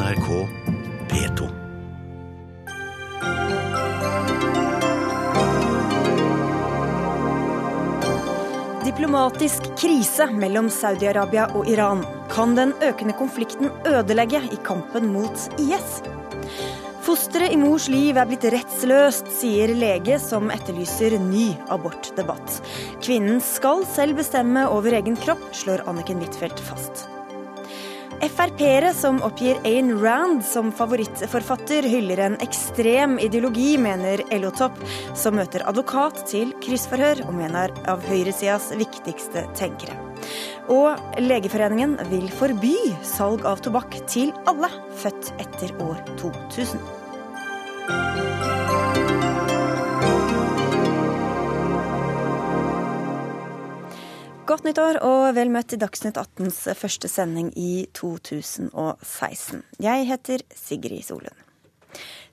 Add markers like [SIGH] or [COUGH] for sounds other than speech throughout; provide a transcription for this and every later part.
NRK P2. Diplomatisk krise mellom Saudi-Arabia og Iran. Kan den økende konflikten ødelegge i kampen mot IS? Fosteret i mors liv er blitt rettsløst, sier lege som etterlyser ny abortdebatt. Kvinnen skal selv bestemme over egen kropp, slår Anniken Huitfeldt fast. Frp-ere som oppgir Ayn Rand som favorittforfatter, hyller en ekstrem ideologi, mener LO-topp, som møter advokat til kryssforhør og mener av høyresidas viktigste tenkere. Og Legeforeningen vil forby salg av tobakk til alle født etter år 2000. Godt nyttår og vel møtt i Dagsnytt 18s første sending i 2016. Jeg heter Sigrid Solund.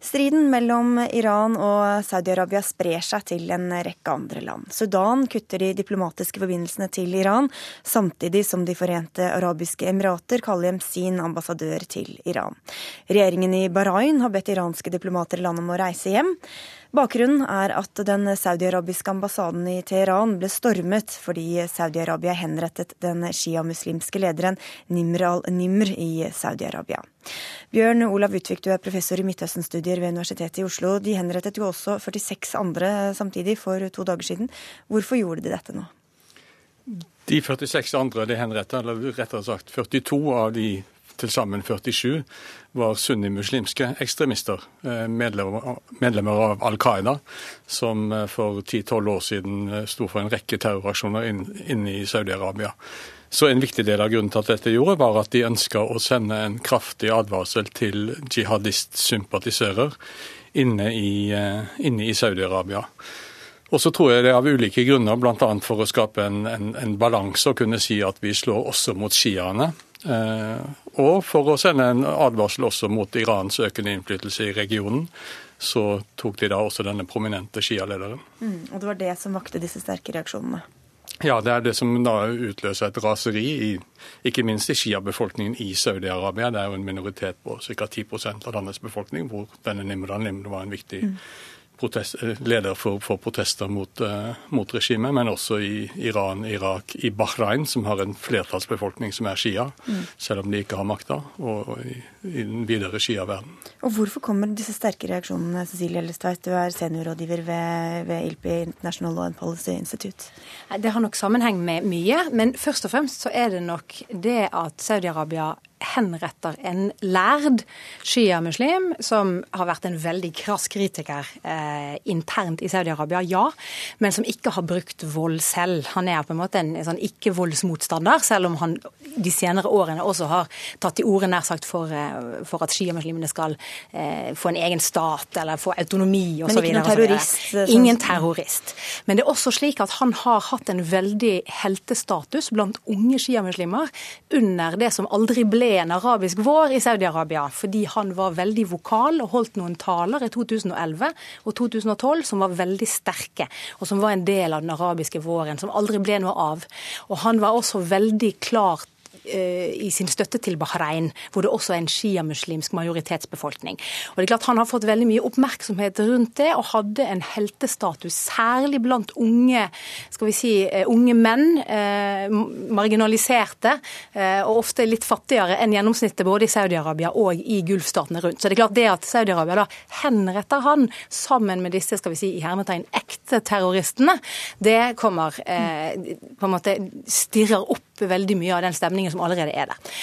Striden mellom Iran og Saudi-Arabia sprer seg til en rekke andre land. Sudan kutter de diplomatiske forbindelsene til Iran, samtidig som De forente arabiske emirater kaller hjem sin ambassadør til Iran. Regjeringen i Bahrain har bedt iranske diplomater i landet om å reise hjem. Bakgrunnen er at den saudi-arabiske ambassaden i Teheran ble stormet fordi Saudi-Arabia henrettet den sjiamuslimske lederen Nimr al-Nimr i Saudi-Arabia. Bjørn Olav Utvik, du er professor i Midtøsten-studier ved Universitetet i Oslo. De henrettet jo også 46 andre samtidig for to dager siden. Hvorfor gjorde de dette nå? De 46 andre de henrettet, eller rettere sagt 42 av de til sammen 47, var sunnimuslimske ekstremister. Medlemmer, medlemmer av Al Qaida, som for 10-12 år siden sto for en rekke terroraksjoner inne inn i Saudi-Arabia. Så En viktig del av grunnen til at dette gjorde, var at de ønska å sende en kraftig advarsel til jihadistsympatisører inne i, inne i Saudi-Arabia. Og så tror jeg det er av ulike grunner, bl.a. for å skape en, en, en balanse og kunne si at vi slår også mot sjiaene. Eh, og for å sende en advarsel også mot Irans økende innflytelse i regionen, så tok de da også denne prominente sjialederen. Mm, og det var det som vakte disse sterke reaksjonene? Ja, det er det som da utløser et raseri, i, ikke minst i Shia-befolkningen i Saudi-Arabia. Det er jo en minoritet på ca. 10% av landets befolkning, hvor denne Nimran Nimr var en viktig mm protest, leder for, for, protester mot, uh, mot, regimet, men også i Iran, Irak, i Bahrain, som har en flertallsbefolkning som er shia, mm. selv om de ikke har makta, og, og i, i, den videre shia-verden. Og Hvorfor kommer disse sterke reaksjonene? Cecilie Ellestveit, du er seniorrådgiver ved, ved ILPI, International Law and Policy Institute. Det har nok sammenheng med mye, men først og fremst så er det nok det at Saudi-Arabia henretter en lærd sjiamuslim som har vært en veldig krass kritiker eh, internt i Saudi-Arabia, ja, men som ikke har brukt vold selv. Han er på en måte en, en sånn ikke-voldsmotstander, selv om han de senere årene også har tatt til orde nær sagt for, eh, for at sjiamuslimene skal eh, få en egen stat eller få autonomi osv. Men ikke noen terrorist? Sånn. Ingen terrorist. Men det er også slik at han har hatt en veldig heltestatus blant unge sjiamuslimer under det som aldri ble ble en arabisk vår i Saudi-Arabia fordi han var veldig vokal og holdt noen taler i 2011 og 2012 som var veldig sterke, og som var en del av den arabiske våren, som aldri ble noe av. Og han var også veldig klart i sin støtte til Bahrain, hvor det også er en sjiamuslimsk majoritetsbefolkning. Og det er klart Han har fått veldig mye oppmerksomhet rundt det, og hadde en heltestatus, særlig blant unge skal vi si, eh, unge menn, eh, marginaliserte, eh, og ofte litt fattigere enn gjennomsnittet både i Saudi-Arabia og i Gulfstatene rundt. Så det er klart det at Saudi-Arabia da henretter han sammen med disse skal vi si, i hermetegn ekte terroristene, det kommer eh, på en måte stirrer opp veldig mye av den stemningen som allerede er der.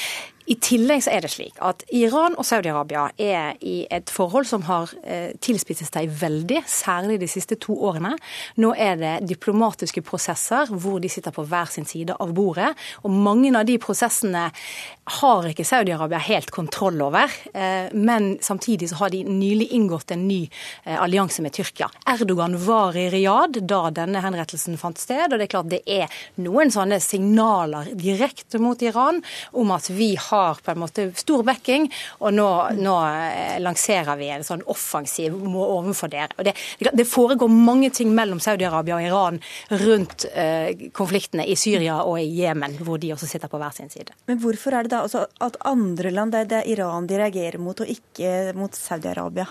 I tillegg så er det slik at Iran og Saudi-Arabia er i et forhold som har eh, tilspisset seg veldig, særlig de siste to årene. Nå er det diplomatiske prosesser hvor de sitter på hver sin side av bordet. Og mange av de prosessene har ikke Saudi-Arabia helt kontroll over. Eh, men samtidig så har de nylig inngått en ny eh, allianse med Tyrkia. Erdogan var i Riyadh da denne henrettelsen fant sted, og det er klart det er noen sånne signaler direkte mot Iran om at vi har har på en måte stor backing, og nå, nå lanserer vi en sånn offensiv overfor dere. Det, det foregår mange ting mellom Saudi-Arabia og Iran rundt eh, konfliktene i Syria og i Jemen, hvor de også sitter på hver sin side. Men hvorfor er det da altså at andre land, det er Iran de reagerer mot, og ikke mot Saudi-Arabia?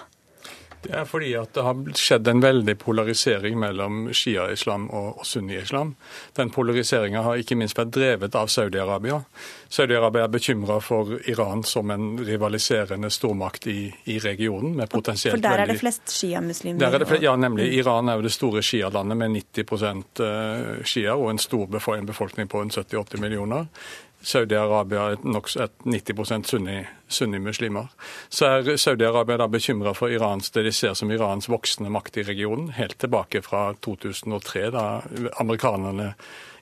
Det er fordi at det har skjedd en veldig polarisering mellom shia-islam og, sunni-islam. Den polariseringa har ikke minst vært drevet av Saudi-Arabia. Saudi-Arabia er bekymra for Iran som en rivaliserende stormakt i, i regionen. med potensielt For der er det flest shia-muslimer? Ja, nemlig. Iran er jo det store shia-landet med 90 eh, shia og en stor befolkning på 70-80 millioner. Saudi-Arabia er nokså 90 sunni, sunnimuslimer. Så er Saudi-Arabia da bekymra for Irans, det de ser som Irans voksende makt i regionen, helt tilbake fra 2003, da amerikanerne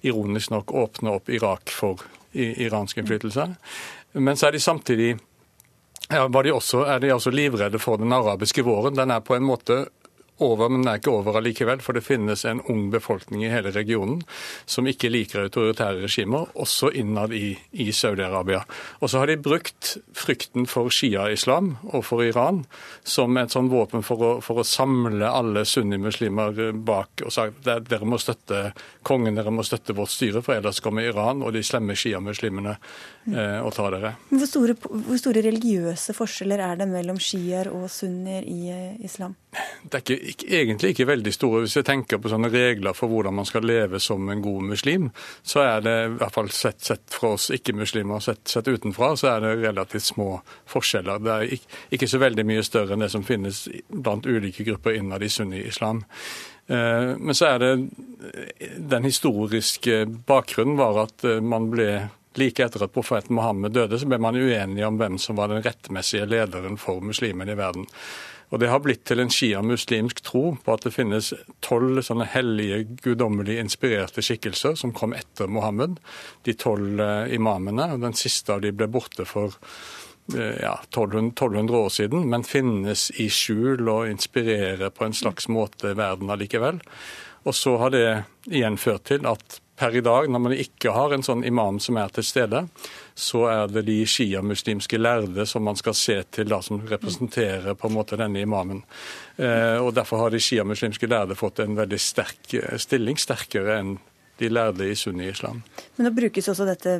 ironisk nok åpna opp Irak for iransk innflytelse. Men så er de samtidig ja, de også, er de også livredde for den arabiske våren. Den er på en måte over, men den er ikke over allikevel. For det finnes en ung befolkning i hele regionen som ikke liker autoritære regimer, også innad i, i Saudi-Arabia. Og så har de brukt frykten for shia-islam og for Iran som et sånn våpen for å, for å samle alle sunnimuslimer bak og sagt at dere må støtte kongen, dere må støtte vårt styre, for ellers kommer Iran og de slemme shia-muslimene og ta dere. Hvor store, hvor store religiøse forskjeller er det mellom shiaer og sunnier i eh, islam? Det er ikke ikke, egentlig ikke veldig store. Hvis jeg tenker på sånne regler for hvordan man skal leve som en god muslim, så er det i hvert fall sett, sett fra oss ikke-muslimer, sett, sett, utenfra, så er det relativt små forskjeller. Det er ikke, ikke, så veldig mye større enn det som finnes blant ulike grupper innad i sunni-islam. Eh, men så er det den historiske bakgrunnen var at eh, man ble Like etter at profeten Mohammed døde, så ble man uenige om hvem som var den rettmessige lederen for muslimene i verden. Og Det har blitt til en sjiamuslimsk tro på at det finnes tolv sånne hellige, guddommelig inspirerte skikkelser som kom etter Mohammed. De tolv eh, imamene. og Den siste av de ble borte for eh, ja, 1200, 1200 år siden, men finnes i skjul og inspirerer på en slags måte verden allikevel. Og så har det igjen ført til at per i dag, når man ikke har en sånn imam som er til stede, så er det de sjiamuslimske lærde som man skal se til, da, som representerer på en måte denne imamen. Eh, og Derfor har de sjiamuslimske lærde fått en veldig sterk eh, stilling, sterkere enn de lærde i sunni-islam. Men nå brukes også dette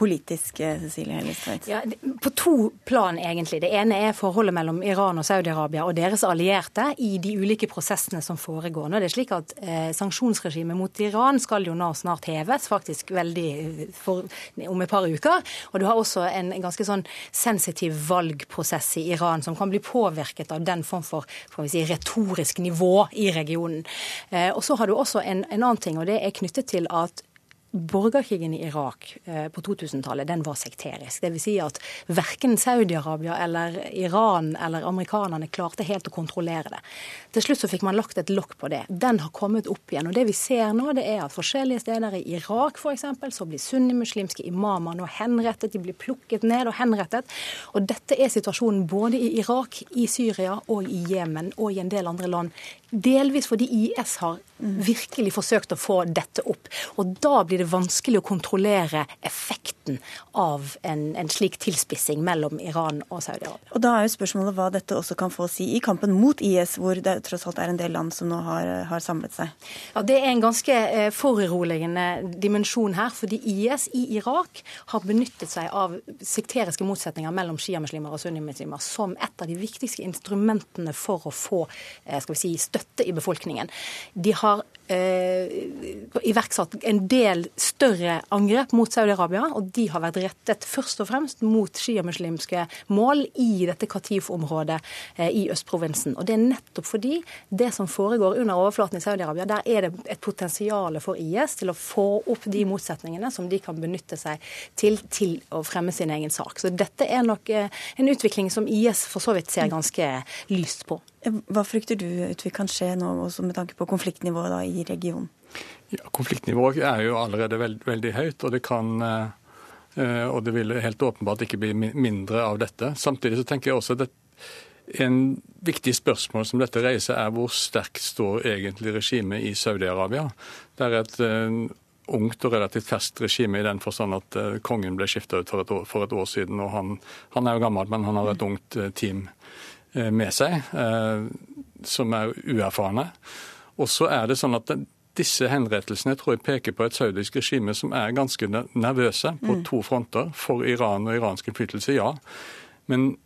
politisk, Cecilie Hellestveit? Ja, på to plan, egentlig. Det ene er forholdet mellom Iran og Saudi-Arabia og deres allierte i de ulike prosessene som foregår. Nå er det slik at eh, Sanksjonsregimet mot Iran skal jo nå snart heves, faktisk veldig for, om et par uker. Og du har også en ganske sånn sensitiv valgprosess i Iran som kan bli påvirket av den form for si, retorisk nivå i regionen. Eh, og så har du også en, en annen ting, og det er knyttet til at Borgerkrigen i Irak eh, på 2000-tallet den var sekterisk. Dvs. Si at verken Saudi-Arabia eller Iran eller amerikanerne klarte helt å kontrollere det. Til slutt så fikk man lagt et lokk på det. Den har kommet opp igjen. og Det vi ser nå, det er at forskjellige steder i Irak f.eks. så blir sunnimuslimske imamer nå henrettet. De blir plukket ned og henrettet. Og dette er situasjonen både i Irak, i Syria og i Jemen og i en del andre land. Delvis fordi IS har virkelig forsøkt å få dette opp. Og da blir det vanskelig å kontrollere effekten av en, en slik tilspissing mellom Iran og Saudi-Arabia. Og Da er jo spørsmålet hva dette også kan få å si i kampen mot IS, hvor det tross alt er en del land som nå har, har samlet seg? Ja, Det er en ganske eh, foruroligende dimensjon her. fordi IS i Irak har benyttet seg av sekteriske motsetninger mellom sjiamuslimer og sunnimuslimer som et av de viktigste instrumentene for å få eh, skal vi si, støtte i befolkningen. De har iverksatt en del større angrep mot Saudi-Arabia, og de har vært rettet først og fremst mot sjiamuslimske mål i dette Katif-området eh, i østprovinsen. Og Det er nettopp fordi det som foregår under overflaten i Saudi-Arabia, der er det et potensial for IS til å få opp de motsetningene som de kan benytte seg til til å fremme sin egen sak. Så dette er nok eh, en utvikling som IS for så vidt ser ganske lyst på. Hva frykter du Utvik, kan skje nå, også med tanke på konfliktnivået da, i regionen? Ja, konfliktnivået er jo allerede veld, veldig høyt, og det kan eh, og det vil helt åpenbart ikke bli mindre av dette. Samtidig så tenker jeg også at en viktig spørsmål som dette reiser, er hvor sterkt står egentlig regimet i Saudi-Arabia. Det er et eh, ungt og relativt ferskt regime i den forstand at kongen ble skifta ut for et, år, for et, år, siden. og han, han, er jo gammel, men han har et ungt team med seg som er uerfarne. Og så er det sånn at disse henrettelsene tror jeg peker på et saudisk regime som er ganske nervøse på mm. to fronter. For Iran og iransk innflytelse, ja. Men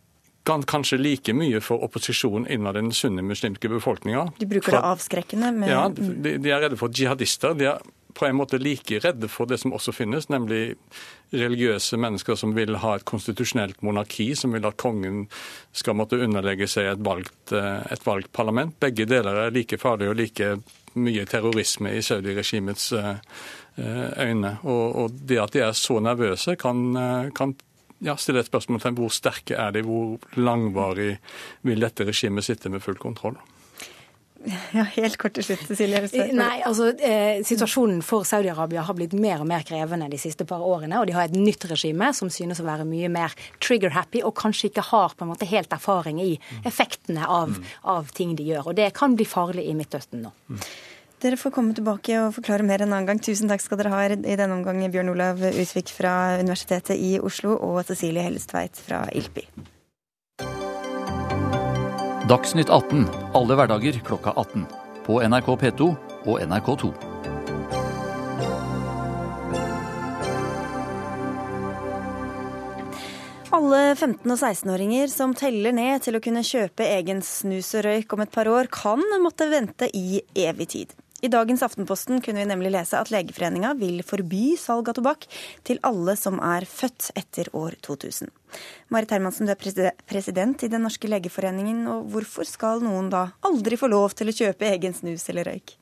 kanskje like mye for opposisjon innad den sunnimuslimske befolkninga. De bruker det avskrekkende? Med... Ja, de, de, er redde for jihadister. De er på en måte like redde for det som også finnes, nemlig religiøse mennesker som vil ha et konstitusjonelt monarki, som vil at kongen skal måtte underlegge seg et valgt, eh, et valgt parlament. Begge deler er like farlige og like mye terrorisme i Saudi-regimets eh, øyne. Og, og, det at de er så nervøse, kan, eh, kan ja, stille et spørsmål til hvor sterke er de, hvor langvarig vil dette regimet sitte med full kontroll? [LAUGHS] Ja, Helt kort til slutt, Cecilie. Nei, altså eh, Situasjonen for Saudi-Arabia har blitt mer og mer krevende de siste par årene. Og de har et nytt regime som synes å være mye mer trigger-happy, og kanskje ikke har på en måte helt erfaring i effektene av, av ting de gjør. Og det kan bli farlig i Midtøsten nå. Dere får komme tilbake og forklare mer en annen gang. Tusen takk skal dere ha i denne omgang, Bjørn Olav Utvik fra Universitetet i Oslo og Cecilie Hellestveit fra ILPI. Dagsnytt 18 alle hverdager klokka 18. På NRK P2 og NRK2. Alle 15- og 16-åringer som teller ned til å kunne kjøpe egen snus og røyk om et par år, kan måtte vente i evig tid. I dagens Aftenposten kunne vi nemlig lese at Legeforeninga vil forby salg av tobakk til alle som er født etter år 2000. Marit Hermansen, du er president i Den norske legeforeningen, og hvorfor skal noen da aldri få lov til å kjøpe egen snus eller røyk?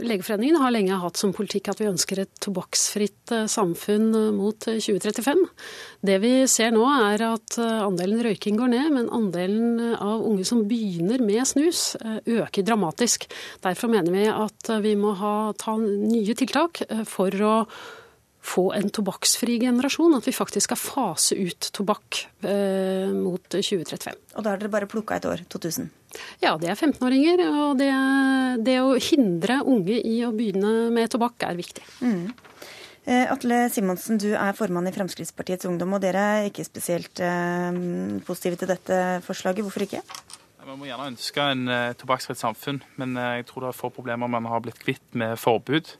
Legeforeningen har lenge hatt som politikk at vi ønsker et tobakksfritt eh, samfunn eh, mot 2035. Eh, det vi ser nå er at andelen røyking går ned, men andelen av unge som begynner med snus øker dramatisk. Derfor mener vi at vi må ha, ta nye tiltak for å få en tobakksfri generasjon. At vi faktisk skal fase ut tobakk eh, mot 2035. Og da har dere bare plukka et år, 2000? Ja, det er 15-åringer. Og det, det, å hindre unge i å begynne med tobakk er viktig. Mm. Eh, Atle Simonsen, du er formann i Fremskrittspartiets Ungdom, og dere er ikke spesielt eh, positive til dette forslaget. Hvorfor ikke? Man må gjerne ønske en eh, tobakksfritt samfunn, men eh, jeg tror det er få problemer man har blitt kvitt med forbud.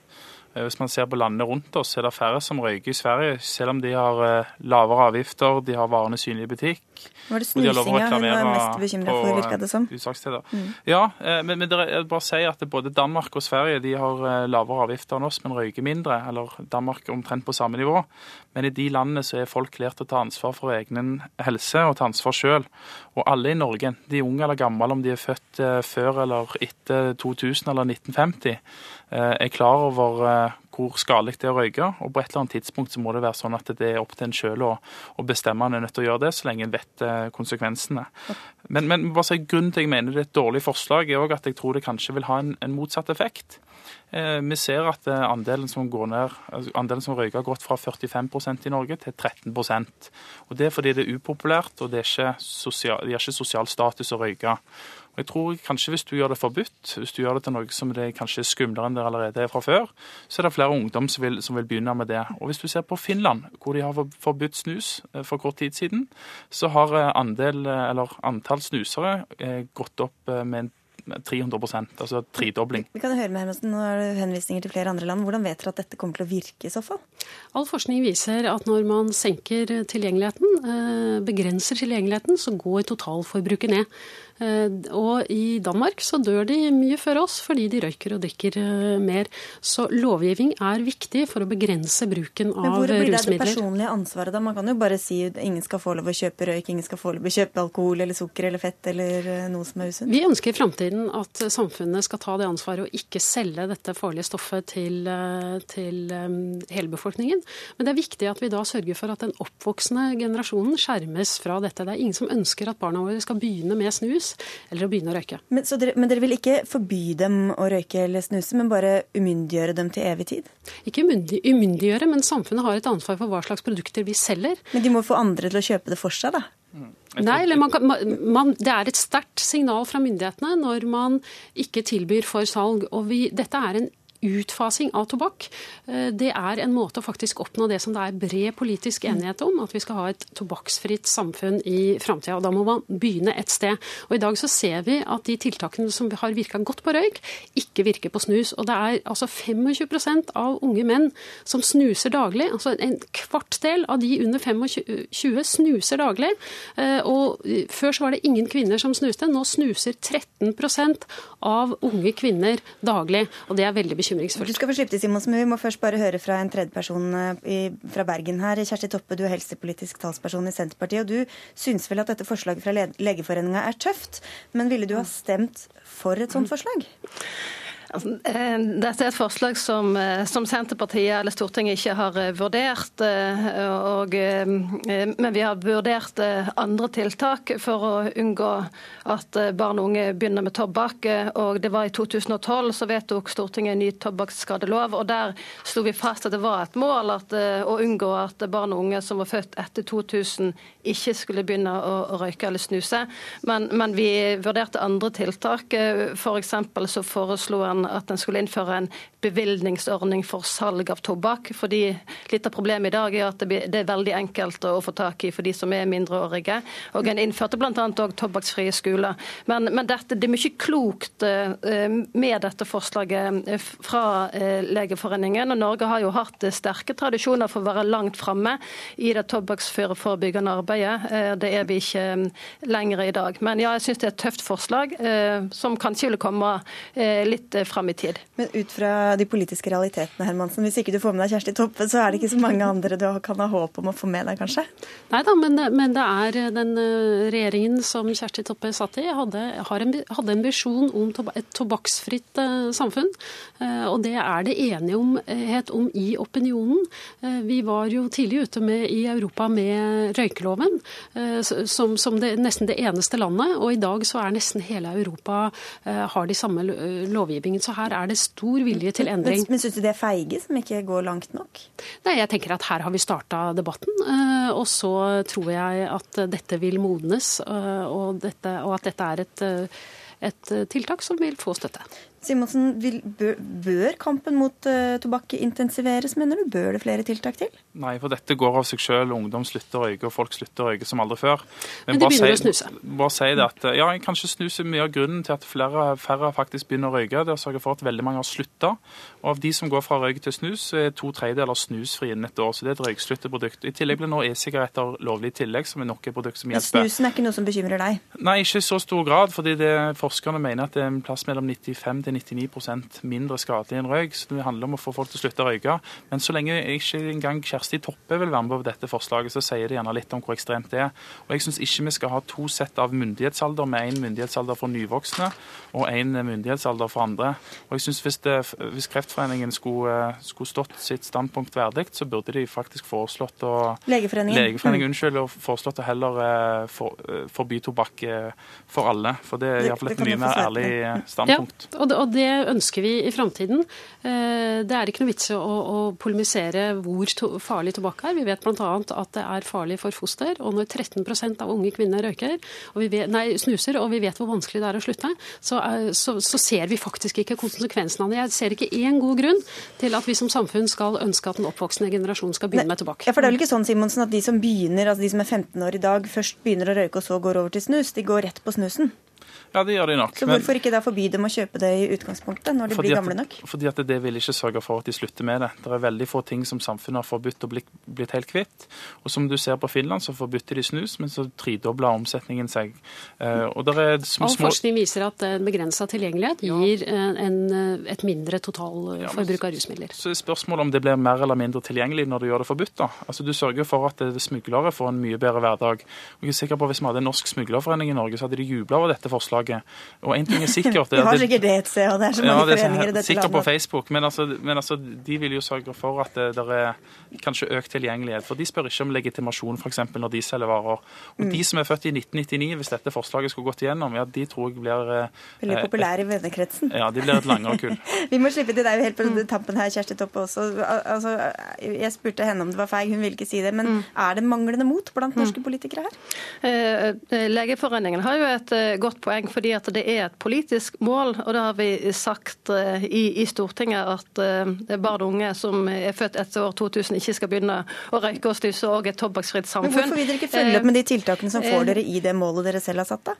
Eh, hvis man ser på landene rundt oss, er det færre som røyker i Sverige, selv om de har eh, lavere avgifter, de har varene synlige i butikk. Var det snusinga hun var mest bekymra for, virka det som? Mm. Ja, eh, men, men jeg bare si at både Danmark og Sverige de har lavere avgifter enn oss, men røyker mindre. Eller Danmark omtrent på samme nivå. Men i de landene så er folk lært å ta ansvar for egen helse og ta ansvar sjøl. Og alle i Norge, de unge eller gamle, om de er født før eller etter 2000 eller 1950, er klar over hvor skadelig det er å røyke. Og på et eller annet tidspunkt så må det være sånn at det er opp til en sjøl å, å, bestemme en er nødt til å gjøre det, så lenge en vet eh, konsekvensene. Men, men bare si, grunnen til jeg mener det er et dårlig forslag, er òg at jeg tror det kanskje vil ha en, en motsatt effekt. Eh, vi ser at eh, andelen som, går ned, altså andelen som røyker har gått fra 45% i Norge til 13% Og Det er fordi det er upopulært og det er ikke sosial, det er ikke sosial status å røyke. Og jeg tror kanskje Hvis du gjør det forbudt, hvis du gjør det til noe som det kanskje er skumlere enn det allerede er fra før, så er det flere ungdom som vil, som vil, begynne med det. Og Hvis du ser på Finland, hvor de har forbudt snus eh, for kort tid siden, så har eh, andel, eh, eller antall snusere gått opp med en 300% altså tredobling. Vi kan høre med Hermansen, nå er det henvisninger til flere andre land. Hvordan vet dere at dette kommer til å virke i så fall? All forskning viser at når man senker tilgjengeligheten, begrenser tilgjengeligheten, så går totalforbruket ned. Eh, og i Danmark så dør de mye før oss fordi de røyker og drikker eh, mer. Så lovgivning er viktig for å begrense bruken av rusmidler. Men hvor blir det det personlige ansvaret da? Man kan jo bare si at ingen skal få lov å kjøpe røyk, ingen skal få lov å kjøpe alkohol eller sukker eller fett eller eh, noe som er usunt. Vi ønsker i framtiden at samfunnet skal ta det ansvaret og ikke selge dette farlige stoffet til, til hele befolkningen. Men det er viktig at vi da sørger for at den oppvoksende generasjonen skjermes fra dette. Det er ingen som ønsker at barna våre skal begynne med snus eller å begynne å røyke. Men, dere, men, dere, vil ikke forby dem å røyke eller snuse, men bare umyndiggjøre dem til evig tid? Ikke umyndiggjøre, men samfunnet har et ansvar for hva slags produkter vi selger. Men de må få andre til å kjøpe det for seg, da? Mm. Nei, eller man kan, man, Det er et sterkt signal fra myndighetene når man ikke tilbyr for salg. og vi, Dette er en utfasing av tobakk, eh, det er en måte å faktisk oppnå det som det er bred politisk enighet om, at vi skal ha et tobakksfritt samfunn i framtida. Da må man begynne et sted. Og I dag så ser vi at de tiltakene som har virka godt på røyk, ikke virker på snus. Og det er altså 25% av unge menn som snuser daglig. altså En kvartdel av de under 25 snuser daglig. Eh, og Før så var det ingen kvinner som snuste. Nå snuser 13% av unge kvinner daglig. og Det er veldig bekymringsfullt. Du skal få slippe til, Simonsen, men vi må først bare høre fra en tredjeperson eh, fra Bergen her. Kjersti Toppe, du er helsepolitisk talsperson i Senterpartiet. og Du syns vel at dette forslaget fra Legeforeninga er tøft, men ville du ha stemt for et sånt forslag? Eh, dette er et forslag som, eh, som, Senterpartiet eller Stortinget ikke har eh, vurdert. Og, men vi har vurdert andre tiltak for å unngå at barn og unge begynner med tobakk. Og det var I 2012 så vedtok Stortinget en ny tobakksskadelov. og Der slo vi fast at det var et mål at, å unngå at barn og unge som var født etter 2000, ikke skulle begynne å røyke eller snuse. Men, men vi vurderte andre tiltak. F.eks. For så foreslo en at en skulle innføre en bevilgningsordning for salg av tobakk. fordi Litt av problemet i dag er at det er veldig enkelt å få tak i for de som er mindreårige. Og En innførte bl.a. òg tobakksfrie skoler. Men, men dette, det er mye klokt eh, med dette forslaget eh, fra eh, Legeforeningen. og Norge har jo hatt sterke tradisjoner for å være langt framme i det tobakksforebyggende arbeidet. Det er vi ikke lenger i dag. Men ja, jeg syns det er et tøft forslag, som kanskje vil komme litt fram i tid. Men ut fra de politiske realitetene, Hermansen. Hvis ikke du får med deg Kjersti Toppe, så er det ikke så mange andre du kan ha håp om å få med deg, kanskje? Nei da, men, men, det er den eh, regjeringen som Kjersti Toppe satt i, hadde, en, hadde en visjon om et tobakksfritt uh, samfunn. Og det er det enighet om i opinionen. Vi var jo tidlig ute med, i Europa med røykeloven, som, som det, nesten det eneste landet. Og i dag så er nesten hele Europa har de samme lovgivningen. Så her er det stor vilje til endring. Men, men syns du det er feige som ikke går langt nok? Nei, jeg tenker at her har vi starta debatten. Eh, og så tror jeg at dette vil modnes, eh, og, dette, og at dette er et, eh, et tiltak som vil få støtte. Simonsen, bør, bør, kampen mot uh, tobakk intensiveres, mener du? Bør det flere tiltak til? Nei, for dette går av seg selv. Ungdom slutter å røyke, og folk slutter å røyke som aldri før. Men, Men de begynner si, å snuse? Bare si det at, ja, Kanskje snus er mye av grunnen til at flere, færre faktisk begynner å røyke. Det har sørget for at veldig mange har slutta. Og av de som går fra røyk til snus, er to tredjedeler snusfri innen et år. Så det er et røykslutteprodukt. I tillegg blir nå e-sigaretter lovlig i tillegg, som er nok et produkt som hjelper. Men snusen er ikke noe som bekymrer deg? Nei, ikke i så stor grad. fordi det, forskerne mener at det er en plass mellom 95 til 99% mindre skadelig enn røyk. så Det handler om å få folk til å slutte å røyke. Men så lenge ikke engang Kjersti Toppe vil være med på dette forslaget, så sier det gjerne litt om hvor ekstremt det er. Og Jeg syns ikke vi skal ha to sett av myndighetsalder, med én myndighetsalder for nyvoksne og én myndighetsalder for andre. Og jeg synes Hvis, hvis Kreftforeningen skulle, skulle, stått sitt standpunkt verdig, så burde de faktisk foreslått å Legeforeningen. Legeforeningen, mm. unnskyld, og foreslått å heller uh, for, uh, forby tobakk uh, for alle. For det er iallfall et mye mer ærlig standpunkt. Ja, og det, og det ønsker vi i framtiden. Eh, det er ikke noe vits å, å polemisere hvor to, farlig tobakk er. Vi vet bl.a. at det er farlig for foster. Og når 13% av unge kvinner røyker, vet, nei, snuser, og vi vet hvor vanskelig det er å slutte, så, så, så, ser vi faktisk ikke konsekvensen av det. Jeg ser ikke én god grunn til at vi som samfunn skal ønske at den oppvoksende generasjon skal begynne med tobakk. Ja, for det er vel ikke sånn Simonsen, at de som begynner, altså de som er 15 år i dag, først begynner å røyke og så går over til snus? De går rett på snusen? Ja, det gjør de nok. Så hvorfor ikke da forby dem å kjøpe det i utgangspunktet, når de blir gamle nok? fordi at det vil ikke sørge for at de slutter med det. Det er veldig få ting som samfunnet har forbudt og blitt, blitt helt kvitt. Og som du ser på Finland, så forbudt de snus, men så tredobla omsetningen seg. Uh, og der er små, All forskning viser at begrensa tilgjengelighet gir ja. Eh, en, eh, et mindre totalforbruk ja, av rusmidler. Så er spørsmålet om det blir mer eller mindre tilgjengelig når du gjør det forbudt. da. Altså Du sørger for at smuglere får en mye bedre hverdag. Og jeg er sikker på at Hvis vi hadde en norsk smuglerforening i Norge, så hadde de jubla over dette forslaget. Og en ting er sikkert [LAUGHS] Vi har sikkert det et sted, og det er så mange ja, det er foreninger i dette sikkert landet. på Facebook, men, altså, men altså, de vil jo sørge for at det, det er kanskje økt tilgjengelighet. For de spør ikke om legitimasjon f.eks. når de selger varer. Og mm. de som er født i 1999, hvis dette forslaget skulle gått igjennom, ja, de tror jeg blir eh, Veldig eh, populære i vennekretsen. Ja, de blir et langere kull. [LAUGHS] Vi må slippe til deg helt på mm. tampen her, Kjersti Toppe også. Altså, jeg spurte henne om det var feil, hun ville ikke si det. Men mm. er det manglende mot blant norske politikere her? Eh, eh Legeforeningen har jo et godt poeng, fordi at det er et politisk mål. Og det har vi sagt i, i Stortinget at barn og unge som er født etter år 2000 ikke skal begynne å røyke og snuse og et tobakksfritt samfunn. Men hvorfor vil dere ikke følge opp med de tiltakene som får dere i det målet dere selv har satt, da?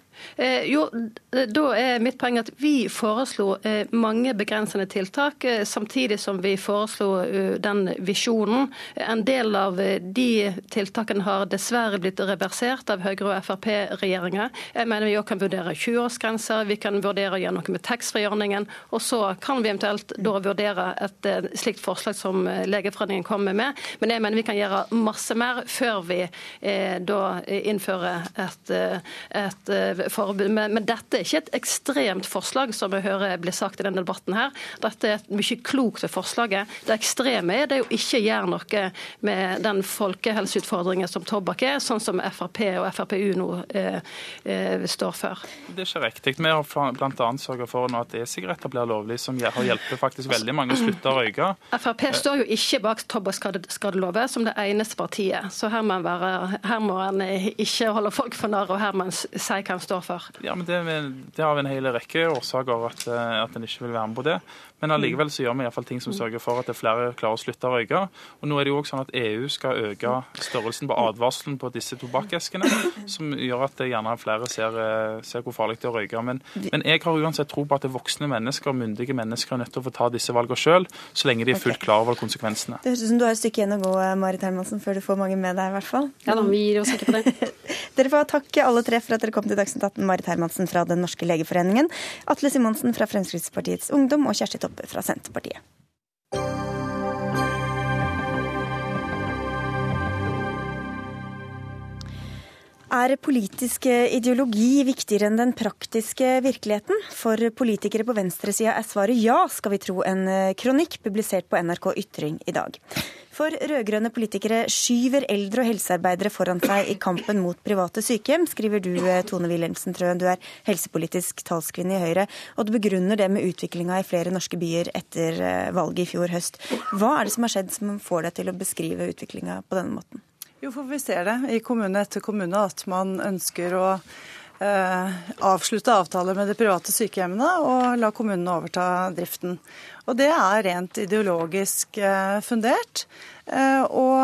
Jo, da er mitt poeng at vi foreslo mange begrensende tiltak, samtidig som vi foreslo den visjonen. En del av de tiltakene har dessverre blitt reversert av Høyre- og Frp-regjeringa. Jeg mener vi òg kan vurdere 20-årsgrenser, vi kan vurdere å gjøre noe med taxfree-ordningen. Og så kan vi eventuelt da vurdere et eh, slikt forslag som eh, Legeforeningen kommer med. Men jeg mener vi kan gjøre masse mer før vi eh, da innfører et, eh, et forbud. Men, men, dette er ikke et ekstremt forslag, som jeg hører blir sagt i denne debatten her. Dette er et mye klokt forslaget. Det ekstreme er det å ikke gjøre noe med den folkehelseutfordringen som tobakk er, sånn som Frp og FrPU nå eh, eh, står for. Det ikke riktig. Vi har bl.a. sørga for at e-sigaretter blir lovlig, som har hjulpet faktisk veldig mange å slutte å røyke. Frp står jo ikke bak tobakksskadeloven som det eneste partiet, så her må, være, her må en ikke holde folk for narr, og her må en si hva en står for. Ja, men det, det har vi en hel rekke årsaker at, eh, at en ikke vil være med på det. Men allikevel så gjør vi i hvert fall ting som sørger for at det flere klarer å slutte å røyke. Og nå er det jo også sånn at EU skal øke størrelsen på advarselen på disse tobakkeskene, som gjør at gjerne flere ser, eh, ser hvor farlig det er å røyke. Men, men, jeg har uansett tro på at det voksne mennesker, myndige mennesker, er nødt til å få ta disse valgene sjøl, så lenge de er fullt klar over konsekvensene. Det høres ut som du har et stykke igjen å gå, Marit Hermansen, før du får mange med deg, i hvert fall. Ja da, vi gir oss ikke på det. [LAUGHS] dere får takke alle tre for at dere kom til Dagsnytt 18. Marit Hermansen fra Den norske legeforeningen, Atle Simonsen fra Fremskrittspartiets Ungdom og Kjersti Toppe Toppe fra Senterpartiet. Er politisk ideologi viktigere enn den praktiske virkeligheten? For politikere på venstresida er svaret ja, skal vi tro en kronikk publisert på NRK Ytring i dag. For rød-grønne politikere skyver eldre og helsearbeidere foran seg i kampen mot private sykehjem, skriver du eh, Tone Wilhelmsen Trøen. Du er helsepolitisk talskvinne i Høyre, og du begrunner det med utviklinga i flere norske byer etter eh, valget i fjor høst. Hva er det som har skjedd som får deg til å beskrive utviklinga på denne måten? Jo, for Vi ser det i kommune etter kommune at man ønsker å eh, avslutte avtaler med de private sykehjemmene og la kommunene overta driften. Og det er rent ideologisk eh, fundert. Eh, og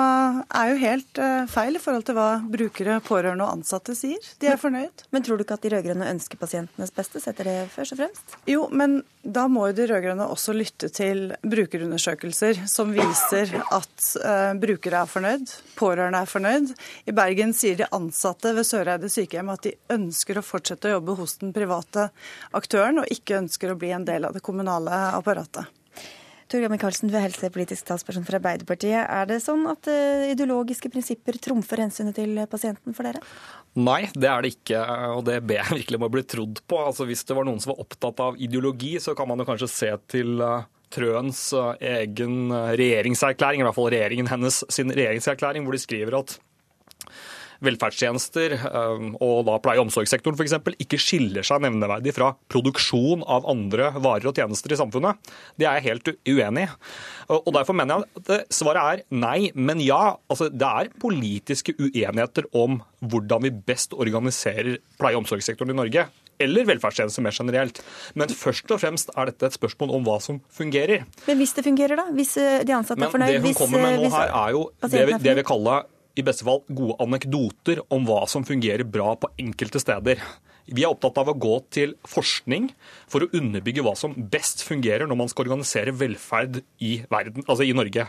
er jo helt eh, feil i forhold til hva brukere, pårørende og ansatte sier. De er fornøyd. Men tror du ikke at de rød-grønne ønsker pasientenes beste? Setter det først og fremst? Jo, men da må jo de rød-grønne også lytte til brukerundersøkelser som viser at brukere er fornøyd, pårørende er fornøyd. I Bergen sier de ansatte ved Søreide sykehjem at de ønsker å fortsette å jobbe hos den private aktøren, og ikke ønsker å bli en del av det kommunale apparatet. Torgeir Micaelsen, du er helsepolitisk talsperson for Arbeiderpartiet. Er det sånn at uh, ideologiske prinsipper trumfer hensynet til pasienten for dere? Nei, det er det ikke, og det ber jeg virkelig om å bli trodd på. Altså, hvis det var noen som var opptatt av ideologi, så kan man jo kanskje se til uh, Trøens uh, egen regjeringserklæring, i hvert fall regjeringen hennes sin regjeringserklæring, hvor de skriver at velferdstjenester, um, og da pleie- og omsorgssektoren f.eks., ikke skiller seg nevneverdig fra produksjon av andre varer og tjenester i samfunnet. Det er jeg helt uenig i. Og Derfor mener jeg at svaret er nei, men ja. Altså, det er politiske uenigheter om hvordan vi best organiserer pleie- og omsorgssektoren i Norge eller velferdstjenester mer generelt. Men først og fremst er dette et spørsmål om hva som fungerer. Men hvis det fungerer, da? Hvis eh, de ansatte er fornøyd? Men det hun kommer med nå her, er jo det vi, det vi kaller i beste fall gode anekdoter om hva som fungerer bra på enkelte steder. Vi er opptatt av å gå til forskning for å underbygge hva som best fungerer når man skal organisere velferd i, verden, altså i Norge.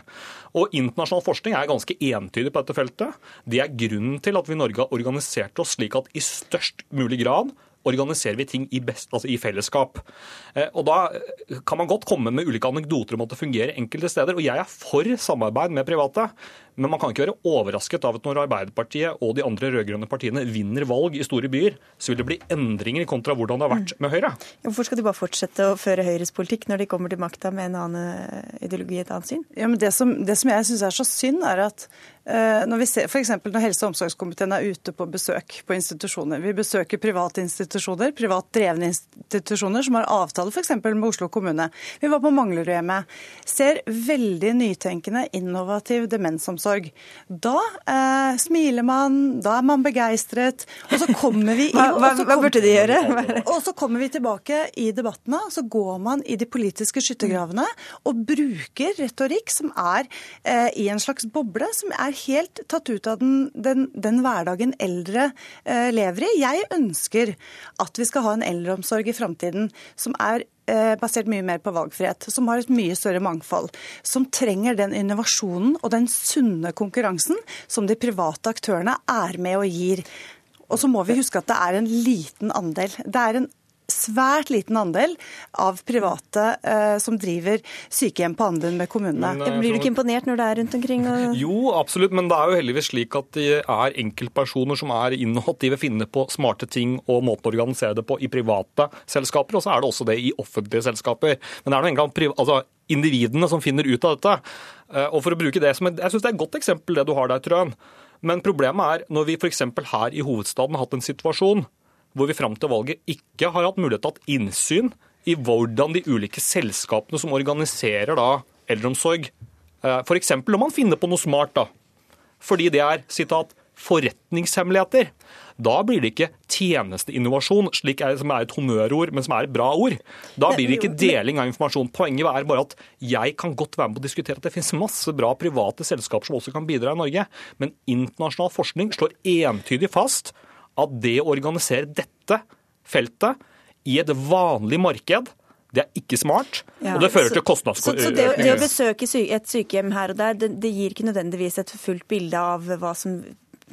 Og Internasjonal forskning er ganske entydig på dette feltet. Det er grunnen til at vi i Norge har organisert oss slik at i størst mulig grad organiserer vi ting i, best, altså i fellesskap. Eh, og Da kan man godt komme med ulike anekdoter om at det fungerer enkelte steder. og Jeg er for samarbeid med private. Men man kan ikke være overrasket av at når Arbeiderpartiet og de andre rød-grønne partiene vinner valg i store byer, så vil det bli endringer kontra hvordan det har vært med Høyre. Hvorfor skal de bare fortsette å føre Høyres politikk når de kommer til makta med en annen ideologi, et annet syn? Ja, men Det som, det som jeg syns er så synd, er at uh, når vi ser for når helse- og omsorgskomiteen er ute på besøk på institusjoner. Vi besøker private institusjoner, privat drevne institusjoner som har avtale f.eks. med Oslo kommune. Vi var på Manglerudhjemmet. Ser veldig nytenkende, innovativ demensomsorg eldreomsorg. Da eh, smiler man, da er man begeistret, og så kommer vi [LAUGHS] inn, hva, hva, hva, burde de gjøre? [LAUGHS] Og så kommer vi tilbake i debattene, og så går man i de politiske skyttergravene og bruker retorikk som er eh, i en slags boble, som er helt tatt ut av den, den, den hverdagen eldre eh, lever i. Jeg ønsker at vi skal ha en eldreomsorg i framtiden som er basert mye mer på valgfrihet, som har et mye større mangfold. Som trenger den innovasjonen og den sunne konkurransen som de private aktørene er med og gir. Og så må vi huske at det er en liten andel. Det er en svært liten andel av private eh, som driver sykehjem på anbud med kommunene. Men, Blir du ikke imponert når det er rundt omkring? Og... [LAUGHS] Jo, absolutt, men det er jo heldigvis slik at det er enkeltpersoner som er innovative, finner på smarte ting og måten å organisere det på i private selskaper, og så er det også det i offentlige selskaper. Men det er noe engang altså, individene som finner ut av dette. Eh, og for å bruke det som et, Jeg syns det er et godt eksempel det du har der, Trøen. Men problemet er når vi f.eks. her i hovedstaden har hatt en situasjon hvor vi fram til valget ikke har hatt mulighet til å ha innsyn i hvordan de ulike selskapene som organiserer da eldreomsorg, eh, f.eks. når man finner på noe smart, da, fordi det er sitat, forretningshemmeligheter. Da blir det ikke tjenesteinnovasjon, slik er, som er et honnørord, men som er et bra ord. Da blir det ikke deling av informasjon. Poenget er bare at jeg kan godt være med på å diskutere at det finnes masse bra private selskaper som også kan bidra i Norge, men internasjonal forskning slår entydig fast at det å organisere dette feltet i et vanlig marked det er ikke smart, ja, og det fører så, til kostnadsøkninger. Så, så det, det, å besøke et sykehjem her og der, det, det gir ikke nødvendigvis et fullt bilde av hva som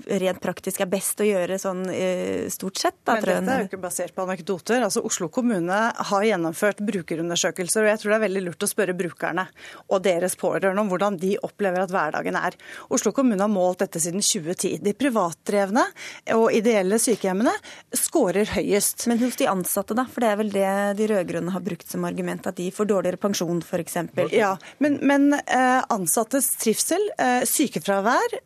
rent praktisk er best å gjøre sånn eh, stort sett? Da, Men dette er jo ikke basert på anekdoter. Altså, Oslo kommune har gjennomført brukerundersøkelser, og jeg tror det er veldig lurt å spørre brukerne og deres pårørende om hvordan de opplever at hverdagen er. Oslo kommune har målt dette siden 2010. De privatdrevne og ideelle sykehjemmene skårer høyest. Men hos de ansatte, da? For det er vel det de rød-grønne har brukt som argument, at de får dårligere pensjon f.eks. Ja, men, men eh, ansattes trivsel, eh, sykefravær,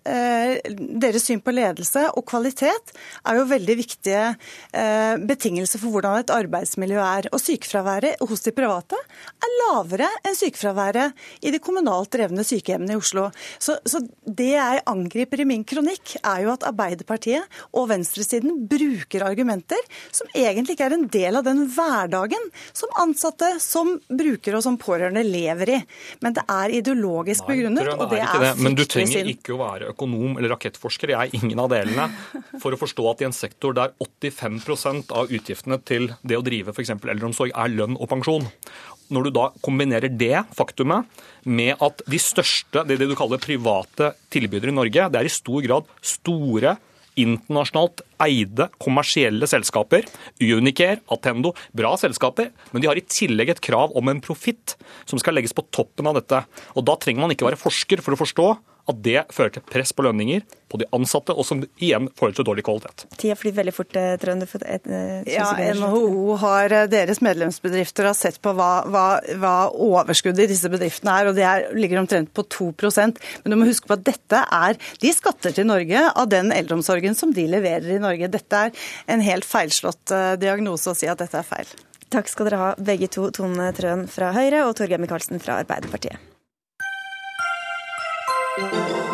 deres syn på ledelse og kvalitet er jo veldig viktige eh, betingelser for hvordan et arbeidsmiljø er. Og sykefraværet hos de private er lavere enn sykefraværet i de kommunalt drevne sykehjemmene i Oslo. Så, så det jeg angriper i min kronikk, er jo at Arbeiderpartiet og venstresiden bruker argumenter som egentlig ikke er en del av den hverdagen som ansatte, som brukere og som pårørende lever i. Men det er ideologisk begrunnet, og det er, det. Men du trenger ikke å være økonom eller rakettforsker. Jeg ingen av delene for å forstå at i en sektor der 85% av utgiftene til det å drive f.eks. eldreomsorg er lønn og pensjon, når du da kombinerer det faktumet med at de største, det du kaller private tilbydere i Norge, det er i stor grad store internasjonalt eide kommersielle selskaper. Unicare, Attendo, bra selskaper, men de har i tillegg et krav om en profitt som skal legges på toppen av dette. Og Da trenger man ikke være forsker for å forstå at det fører til press på lønninger på de ansatte, og som igjen fører til dårlig kvalitet. Tida flyr veldig fort, Trønder. Trønd. Eh, ja, NHO har eh, deres medlemsbedrifter har sett på hva, hva, hva overskuddet i disse bedriftene er, og det er, ligger omtrent på 2% Men du må huske på at dette er De skatter til Norge av den eldreomsorgen som de leverer i Norge. Dette er en helt feilslått diagnose å si at dette er feil. Takk skal dere ha, begge to. Tone Trøen fra Høyre og Torgeir Micaelsen fra Arbeiderpartiet. Thank you.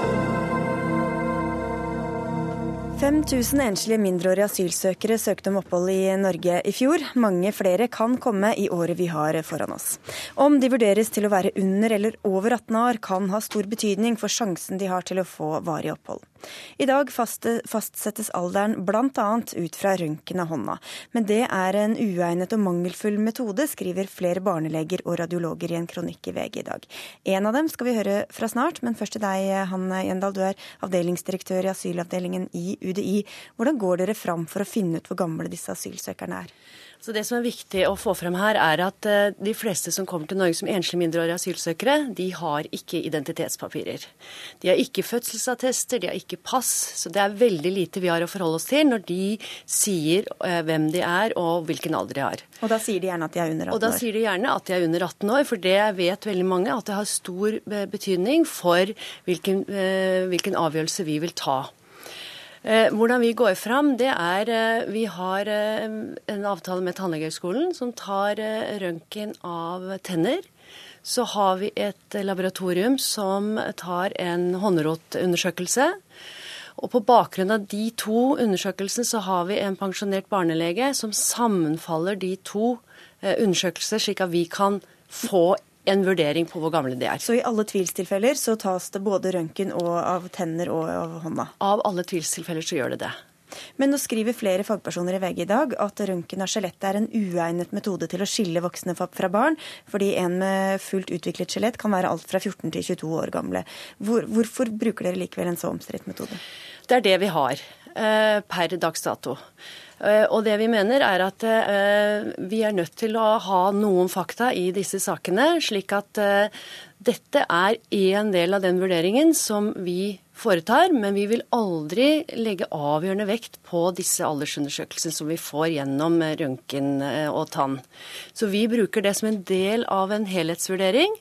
5000 enslige mindreårige asylsøkere søkte om opphold i Norge i fjor. Mange flere kan komme i året vi har foran oss. Om de vurderes til å være under eller over 18 år, kan ha stor betydning for sjansen de har til å få varig opphold. I dag fastsettes alderen bl.a. ut fra røntgen av hånda. Men det er en uegnet og mangelfull metode, skriver flere barneleger og radiologer i en kronikk i VG i dag. En av dem skal vi høre fra snart, men først til deg, Hanne Gjendal. Du er avdelingsdirektør i asylavdelingen i UDI. Hvordan går dere fram for å finne ut hvor gamle disse asylsøkerne er? Så Det som er viktig å få frem her, er at eh, de fleste som kommer til Norge som enslige mindreårige asylsøkere, de har ikke identitetspapirer. De har ikke fødselsattester, de har ikke pass. Så det er veldig lite vi har å forholde oss til når de sier eh, hvem de er og hvilken alder de har. Og da sier de gjerne at de er under 18 år? Og da sier de gjerne at de er under 18 år, for det vet veldig mange at det har stor eh, betydning for hvilken, hvilken avgjørelse vi vil ta. Eh, hvordan vi går fram, det er eh, Vi har eh, en avtale med Tannlegehøgskolen som tar røntgen av tenner. så har vi et laboratorium som tar en håndrotundersøkelse. Og på bakgrunn av de to undersøkelsene så har vi en pensjonert barnelege som sammenfaller de to undersøkelser, slik at vi kan få en vurdering på hvor gamle de er. Så i alle tvilstilfeller så tas det både røntgen av tenner og av hånda? Av alle tvilstilfeller så gjør det det. Men nå skriver flere fagpersoner i VG i dag at røntgen av skjelettet er en uegnet metode til å skille voksne fra barn, fordi en med fullt utviklet skjelett kan være alt fra 14 til 22 år gamle. Hvor, hvorfor bruker dere likevel en så omstridt metode? Det er det vi har eh, per dags dato. Eh, og det vi mener er at eh, vi er nødt til å ha noen fakta i disse sakene, slik at eh, dette er en del av den vurderingen som vi foretar, men vi vil aldri legge avgjørende vekt på disse aldersundersøkelsene som vi får gjennom røntgen og tann. Så vi bruker det som en del av en helhetsvurdering,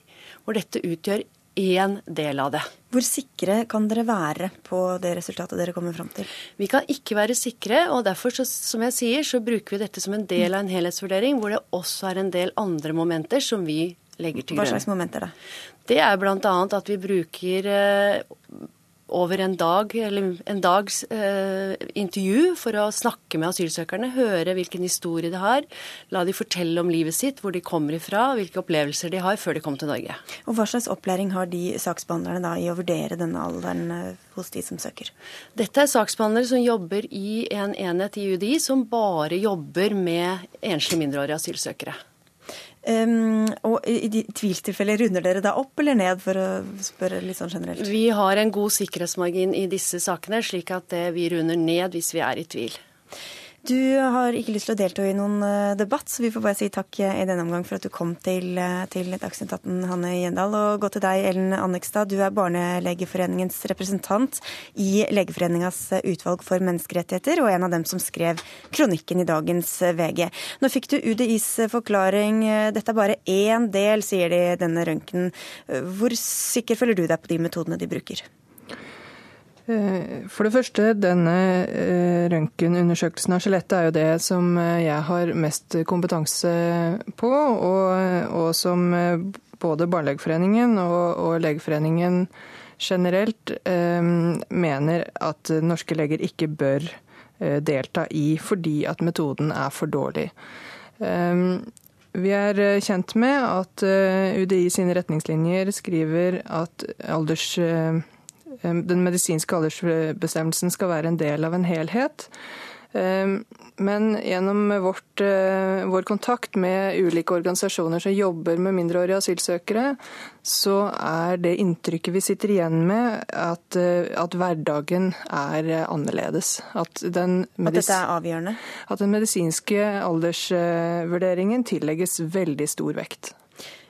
hvor dette utgjør én del av det. Hvor sikre kan dere være på det resultatet dere kommer fram til? Vi kan ikke være sikre, og derfor så, som jeg sier, så bruker vi dette som en del av en helhetsvurdering, hvor det også er en del andre momenter som vi legger til grunn. Hva slags momenter da? Det er bl.a. at vi bruker eh, over en dag, eller en dags eh, intervju for å snakke med asylsøkerne, høre hvilken historie de har, la de fortelle om livet sitt, hvor de kommer ifra, hvilke opplevelser de har før de kom til Norge. Og Hva slags opplæring har de saksbehandlerne da i å vurdere denne alderen eh, hos de som søker? Dette er saksbehandlere som jobber i en enhet i UDI som bare jobber med enslige mindreårige asylsøkere. Um, og I de tvilstilfeller runder dere da opp eller ned, for å spørre litt sånn generelt? Vi har en god sikkerhetsmargin i disse sakene, slik at eh, vi runder ned hvis vi er i tvil. Du har ikke lyst til å delta i noen eh, debatt, så vi får bare si takk eh, i denne omgang for at du kom til, eh, til Dagsnytt 18, Hanne Gjendal. Og gå til deg, Ellen Annekstad. Du er Barnelegeforeningens representant i Legeforeningas utvalg for menneskerettigheter, og en av dem som skrev kronikken i dagens VG. Nå fikk du UDIs forklaring. Dette er bare én del, sier de denne røntgenen. Hvor sikker føler du deg på de metodene de bruker? Eh, for det første, denne eh, røntgenundersøkelsen av skjelettet er jo det som eh, jeg har mest kompetanse på, og, og som både Barnelegeforeningen og, og Legeforeningen generelt eh, mener at norske leger ikke bør delta i, fordi at metoden er for dårlig. Eh, vi er kjent med at UDI sine retningslinjer skriver at alders den medisinske aldersbestemmelsen skal være en del av en helhet. Men gjennom vårt, eh, vår kontakt med ulike organisasjoner som jobber med mindreårige asylsøkere, så er det inntrykket vi sitter igjen med, at, eh, at hverdagen er annerledes. At, den at dette er avgjørende? At den medisinske aldersvurderingen tillegges veldig stor vekt.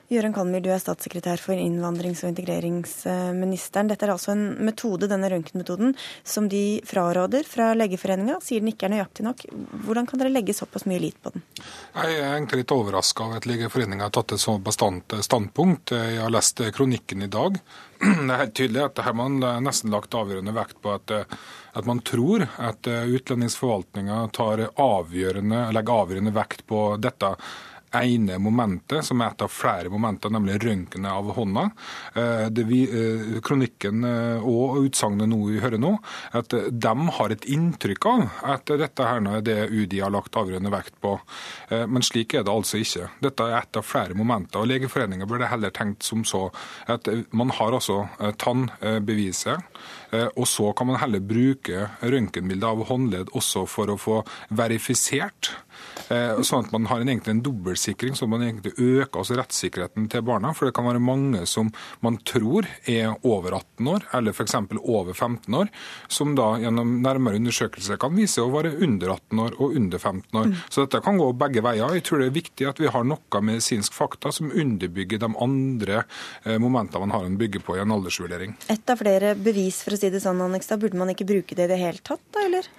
Jøran Kalmyr, du er statssekretær for innvandrings- og integreringsministeren. Dette er altså en metode, denne røntgenmetoden, som de fraråder fra Legeforeninga. Sier den ikke er nøyaktig nok. Hvordan kan dere legge såpass mye lit på den? Jeg er egentlig litt overraska over at Legeforeninga har tatt et så bastant standpunkt. Jeg har lest kronikken i dag. [CLEARS THROAT] Det er helt tydelig at her man nesten lagt avgjørende vekt på at, at man tror at utlendingsforvaltninga legger avgjørende vekt på dette ene momentet, som er et av flere momenter, nemlig røntgenet av hånda. Eh, vi, eh, kronikken eh, og utsagnet nå vi hører nå, at de har et inntrykk av at dette her er det UDI har lagt avgjørende vekt på. Men slik er det altså ikke. Dette er et av flere momenter. og Legeforeningen burde heller tenkt som så at man har altså tannbeviset, og så kan man heller bruke røntgenbilde av håndledd også for å få verifisert Eh, sånn at man har en, egentlig en dobbeltsikring, så man egentlig øker altså rettssikkerheten til barna. For det kan være mange som man tror er over 18 år, eller f.eks. over 15 år, som da gjennom nærmere undersøkelser kan vise å være under 18 år og under 15 år. Mm. Så dette kan gå begge veier. Jeg tror det er viktig at vi har noe medisinsk fakta som underbygger de andre eh, momentene man har å bygge på i en aldersvurdering. Et av flere bevis, for å si det sånn, Annekstad. Burde man ikke bruke det i det hele tatt, da, eller?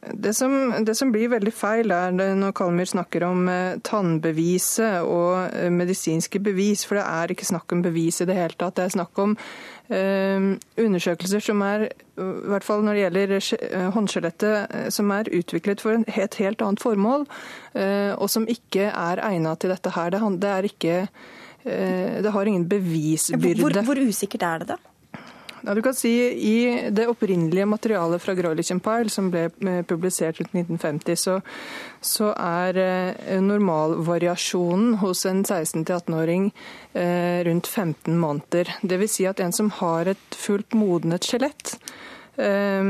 Det som, det som, blir veldig feil, er når Kalmyr snakker om eh, tannbeviset og eh, medisinske bevis, for det er ikke snakk om bevis i det hele tatt. Det er snakk om eh, undersøkelser som er, i hvert fall når det gjelder eh, håndskjelettet, som er utviklet for et helt annet formål, eh, og som ikke er egnet til dette her. Det, det er ikke det har ingen bevisbyrde. Hvor, hvor usikkert er det, da? Ja, du kan si I det opprinnelige materialet fra Grolichen Pile, som ble eh, publisert rundt 1950, så, så er eh, normalvariasjonen hos en 16-18-åring eh, rundt 15 måneder. Dvs. Si at en som har et fullt modnet skjelett, eh,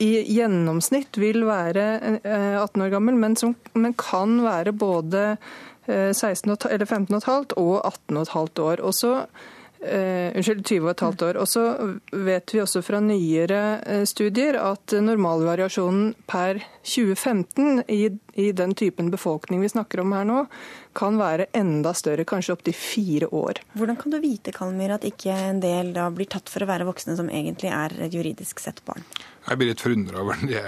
i gjennomsnitt vil være 18 eh, år gammel, men, som, men kan være både 16 eh, eller 15,5 og 18,5 år. Og så Uh, unnskyld, 20,5 år. Og så vet vi også fra nyere uh, studier at normalvariasjonen per 2015 i, i, den typen befolkning vi snakker om her nå, kan være enda større, kanskje opptil fire år. Hvordan kan du vite Kalmyr, at ikke en del da blir tatt for å være voksne som egentlig er juridisk sett barn? Jeg blir litt forundra over det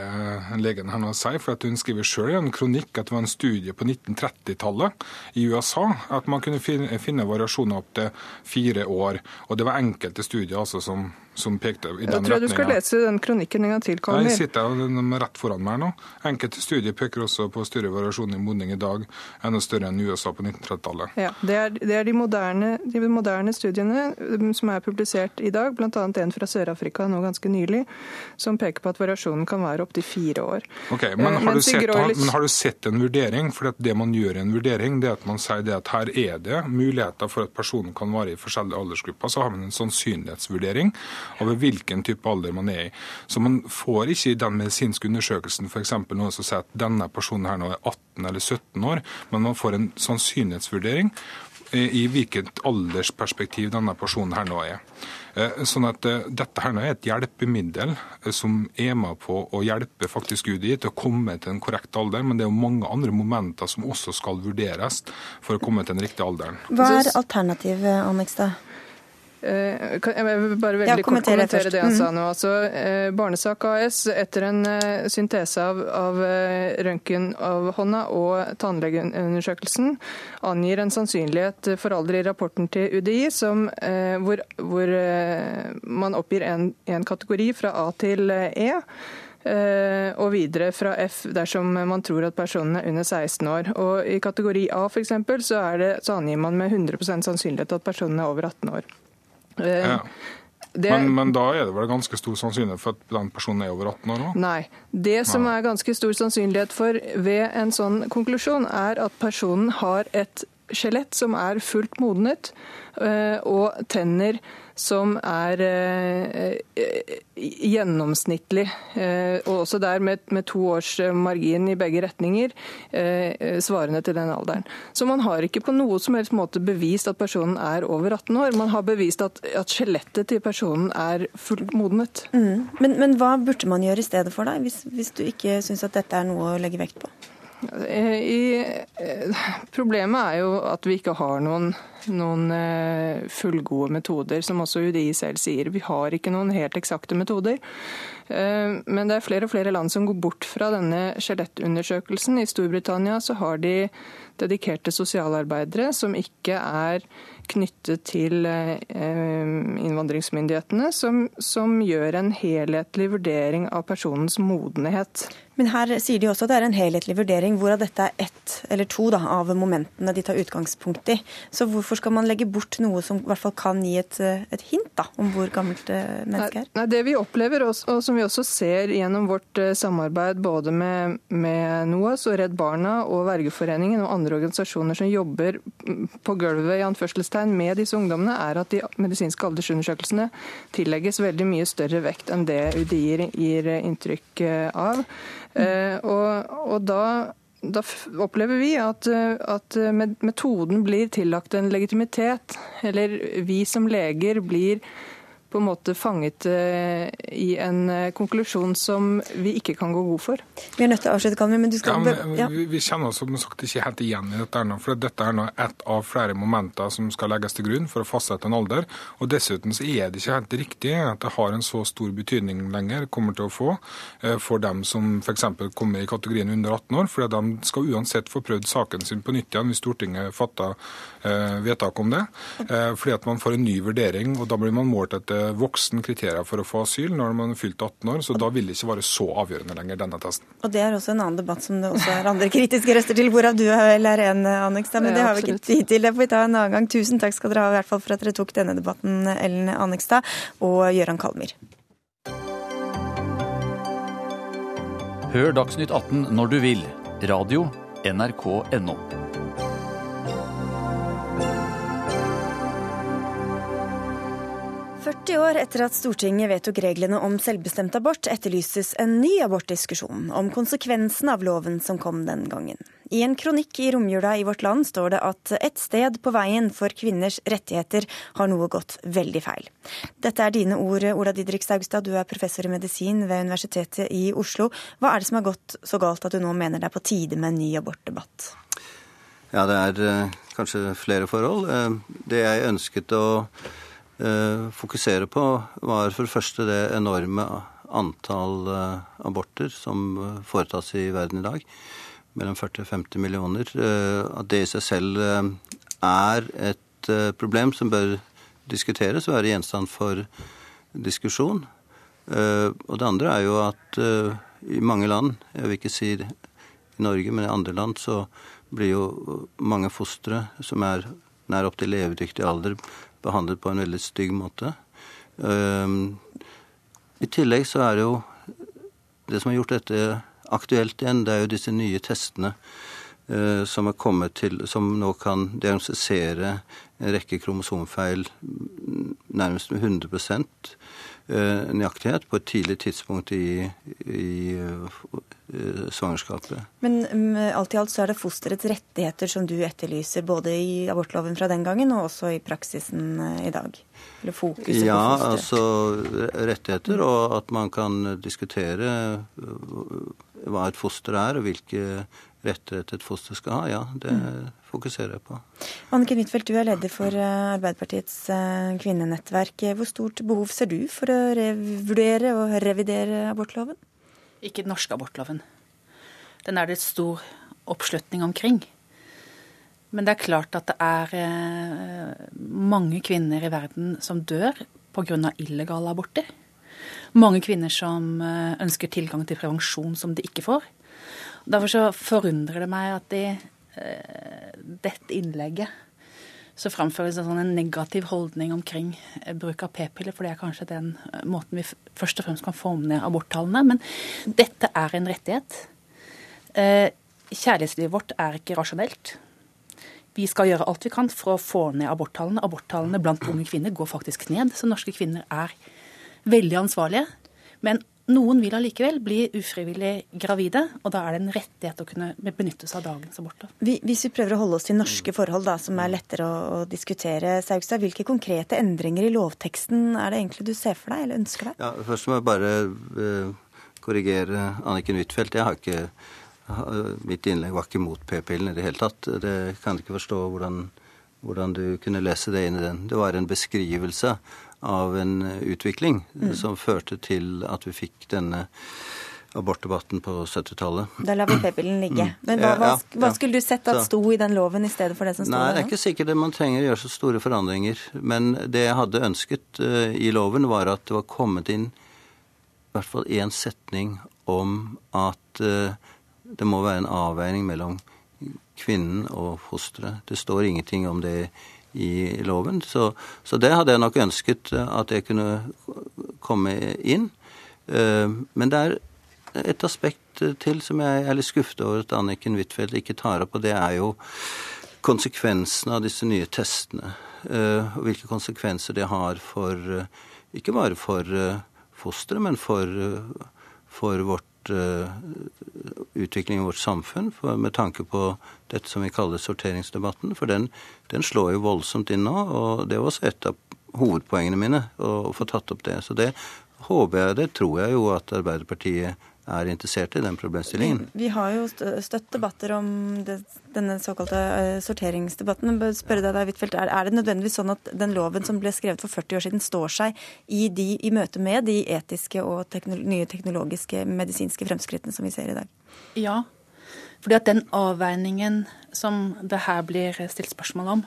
legen her nå sier. for at Hun skriver sjøl i en kronikk at det var en studie på 1930-tallet i USA at man kunne finne, finne variasjoner opp til fire år. Og det var enkelte studier altså som som pekte i den retninga. Jeg tror du skal lese den kronikken en gang til, Karl Jeg sitter rett foran meg nå. Enkelte studier peker også på større variasjon i modning i dag, enda større enn USA på 1930-tallet. Ja, det er, det er de, moderne, de, moderne, studiene um, som er publisert i dag, bl.a. en fra Sør-Afrika nå ganske nylig, som peker på at variasjonen kan være opptil fire år. Ok, men har, du sett, har, men har, du sett, en vurdering? For det man gjør i en vurdering, det er at man sier det at her er det muligheter for at personen kan være i forskjellige aldersgrupper. Så har man en sannsynlighetsvurdering over hvilken type alder man er i. Så man får ikke i den medisinske undersøkelsen f.eks. noen som sier at denne personen her nå er 18 eller 17 år, men man får en sannsynlighetsvurdering i hvilket aldersperspektiv denne personen her nå er. Eh, sånn at eh, Dette her nå er et hjelpemiddel eh, som er med på å hjelpe faktisk UDI til å komme til en korrekt alder, men det er jo mange andre momenter som også skal vurderes for å komme til den riktige alderen. Hva er alternativet? Eh, jeg vil bare veldig ja, kort kommentere det han sa mm. nå. Altså, eh, Barnesak AS, etter en eh, syntese av, av røntgen av hånda og tannlegeundersøkelsen, angir en sannsynlighet for alder i rapporten til UDI som, hvor, hvor man oppgir en, en kategori fra A til E og videre fra F dersom man tror at personen er under 16 år. Og I kategori A for eksempel, så, det, så angir man med 100 sannsynlighet at personen er over 18 år. Eh, ja. Det, men, men, da er det vel ganske stor sannsynlighet for at den personen er over 18 år òg? Nei. Det som er ganske stor sannsynlighet for ved en sånn konklusjon, er at personen har et skjelett som er fullt modnet, eh, og tenner som er eh, eh, gjennomsnittlig, og også der med, med, to års margin i begge retninger, svarende til den alderen. Så man har ikke på noe som helst måte bevist at personen er over 18 år. Man har bevist at, at skjelettet til personen er fullt modnet. Mm. Men, men, hva burde man gjøre i stedet for, da, hvis, hvis du ikke syns at dette er noe å legge vekt på? I, problemet er jo at vi ikke har noen, noen, eh, fullgode metoder, som også UDI selv sier. Vi har ikke noen helt eksakte metoder. Eh, men det er flere og flere land som går bort fra denne skjelettundersøkelsen. I Storbritannia så har de dedikerte sosialarbeidere som ikke er knyttet til eh, innvandringsmyndighetene, som, som gjør en helhetlig vurdering av personens modenhet. Men her sier de også at det er en helhetlig vurdering, hvorav dette er ett eller to da, av momentene de tar utgangspunkt i. Så hvorfor skal man legge bort noe som i hvert fall kan gi et, et hint da, om hvor gammelt eh, mennesket er? Nei, det vi opplever, og som vi også ser gjennom vårt eh, samarbeid både med, med NOAS og Redd Barna og Vergeforeningen og andre organisasjoner som jobber på gulvet i anførselstegn med disse ungdommene, er at de medisinske aldersundersøkelsene tillegges veldig mye større vekt enn det UDI gir inntrykk eh, av. Eh, og, og da, da opplever vi at, at, metoden blir tillagt en legitimitet. Eller vi som leger blir på en måte fanget eh, i en eh, konklusjon som vi ikke kan gå god for. Vi er nødt til å avslutte, Kalmi, men du skal... Ja, men, ja. Vi kjenner oss som sagt ikke helt igjen i dette, nå, for dette er nå ett av flere momenter som skal legges til grunn for å fastsette en alder. Og Dessuten så er det ikke helt riktig at det har en så stor betydning lenger, kommer til å få, eh, for dem som f.eks. kommer i kategorien under 18 år. fordi de skal uansett få prøvd saken sin på nytt igjen hvis Stortinget fatter vedtak om det. Fordi at man får en ny vurdering, og da blir man målt etter voksen kriterier for å få asyl når man er fylt 18 år, så da vil det ikke være så avgjørende lenger, denne testen. Og det er også en annen debatt som det også er andre kritiske røster til, hvorav du vel er en, Annekstad. Men det har vi ikke tid til. Det får vi ta en annen gang. Tusen takk skal dere ha i hvert fall for at dere tok denne debatten, Ellen Annekstad og Gøran Kalmyr. Hør Dagsnytt 18 når du vil. Radio NRK.no. 40 år etter at Stortinget vedtok reglene om selvbestemt abort, etterlyses en ny abortdiskusjon om konsekvensene av loven som kom den gangen. I en kronikk i romjula i Vårt Land står det at et sted på veien for kvinners rettigheter har noe gått veldig feil. Dette er dine ord, Ola Didrik Saugstad, du er professor i medisin ved Universitetet i Oslo. Hva er det som har gått så galt at du nå mener det er på tide med en ny abortdebatt? Ja, det er uh, kanskje flere forhold. Uh, det jeg ønsket å Eh, fokusere på, var for det første det enorme antall eh, aborter som eh, foretas i verden i dag. Mellom 40 og 50 millioner. At det i seg selv er et problem som bør diskuteres og være gjenstand for diskusjon. Og det andre er jo at i mange land, jeg vil ikke si i Norge, men i andre land, så blir jo mange fostre som er nær opp til levedyktig alder, behandlet på en veldig stygg måte. Ehm, I tillegg så er det jo Det som har gjort dette aktuelt igjen, det er jo disse nye testene eh, som er kommet til, som nå kan diagnostisere en rekke kromosomfeil nærmest med 100% Eh, nøyaktighet på et tidlig tidspunkt i, i uh, svangerskapet. Men um, alt i alt så er det fosterets rettigheter som du etterlyser, både i abortloven fra den gangen og også i praksisen uh, i dag? Eller fokuset ja, på fosteret? Ja, altså rettigheter, og at man kan diskutere hva et foster er, og hvilke rettigheter et foster skal ha. Ja, det mm fokuserer jeg på. Anniken Huitfeldt, du er leder for eh, Arbeiderpartiets eh, kvinnenettverk. Hvor stort behov ser du for å revurdere og revidere abortloven? Ikke den norske abortloven. Den er det stor oppslutning omkring. Men det er klart at det er eh, mange kvinner i verden som dør pga. illegale aborter. Mange kvinner som ønsker tilgang til prevensjon som de ikke får. Derfor så forundrer det meg at de Eh, dette innlegget så framføres det sånn en negativ holdning omkring eh, bruk av p-piller, for det er kanskje den eh, måten vi først og fremst kan få ned aborttallene. Men dette er en rettighet. Kjærlighetslivet vårt er ikke rasjonelt. Vi skal gjøre alt vi kan for å få ned aborttallene. Aborttallene blant unge kvinner går faktisk ned, så norske kvinner er veldig ansvarlige. Men noen vil allikevel bli ufrivillig gravide, og da er det en rettighet å kunne benytte seg av dagens abort. Hvis vi prøver å holde oss til norske forhold, da, som er lettere å, å diskutere, Saugstad, hvilke konkrete endringer i lovteksten er det egentlig du ser for deg, eller ønsker deg? Ja, først må jeg bare uh, korrigere Anniken Huitfeldt. Jeg har ikke Mitt innlegg var ikke mot p-pillen i det hele tatt. Det kan ikke forstå hvordan, hvordan du kunne lese det inn i den. Det var en beskrivelse av en utvikling mm. som førte til at vi fikk denne abortdebatten på 70-tallet. Da lar vi p-pillen ligge. Mm. Men hva, hva, hva, skulle du sett at sto i den loven i stedet for det som sto der Nei, Det er ikke sikkert man trenger å gjøre så store forandringer. Men det jeg hadde ønsket uh, i loven, var at det var kommet inn i hvert fall én setning om at det må være en avveining mellom kvinnen og fosteret. Det står ingenting om det i loven. Så, så, det hadde jeg nok ønsket eh, at jeg kunne komme inn. Eh, men det er et aspekt til som jeg er litt skuffet over at Anniken Huitfeldt ikke tar opp, og det er jo konsekvensene av disse nye testene. Eh, og hvilke konsekvenser det har for Ikke bare for fosteret, men for, for vårt Eh, utviklingen i vårt samfunn for, med tanke på dette som vi kaller sorteringsdebatten. For den, den slår jo voldsomt inn nå, og det var også et av hovedpoengene mine å få tatt opp det. Så det håper jeg, det tror jeg jo at Arbeiderpartiet er interessert i den problemstillingen. Vi, vi har jo støtt debatter om det, denne såkalte uh, sorteringsdebatten. Jeg spørre deg, Huitfeldt, er, er, det nødvendigvis sånn at den loven som ble skrevet for 40 år siden, står seg i, de, i møte med de etiske og teknolo nye teknologiske medisinske fremskrittene som vi ser i dag? Ja, fordi at den avveiningen som det her blir stilt spørsmål om,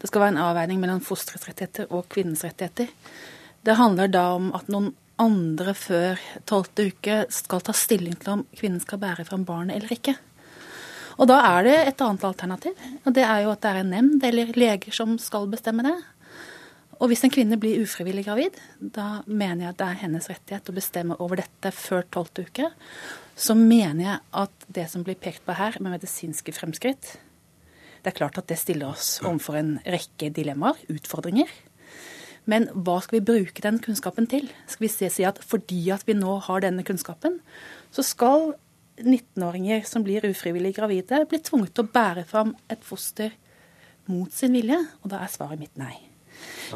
det skal være en avveining mellom fosterets rettigheter og kvinnens rettigheter. Det handler da om at noen andre før tolvte uke skal ta stilling til om kvinnen skal bære fram barnet eller ikke. Og da er det et annet alternativ. og Det er jo at det er en nemnd eller leger som skal bestemme det. Og hvis en kvinne blir ufrivillig gravid, da mener jeg at det er hennes rettighet å bestemme over dette før tolvte uke. Så mener jeg at det som blir pekt på her med medisinske fremskritt, det er klart at det stiller oss overfor en rekke dilemmaer, utfordringer. Men hva skal vi bruke den kunnskapen til? Skal vi si at fordi at vi nå har denne kunnskapen, så skal 19-åringer som blir ufrivillig gravide, bli tvunget til å bære fram et foster mot sin vilje? Og da er svaret mitt nei.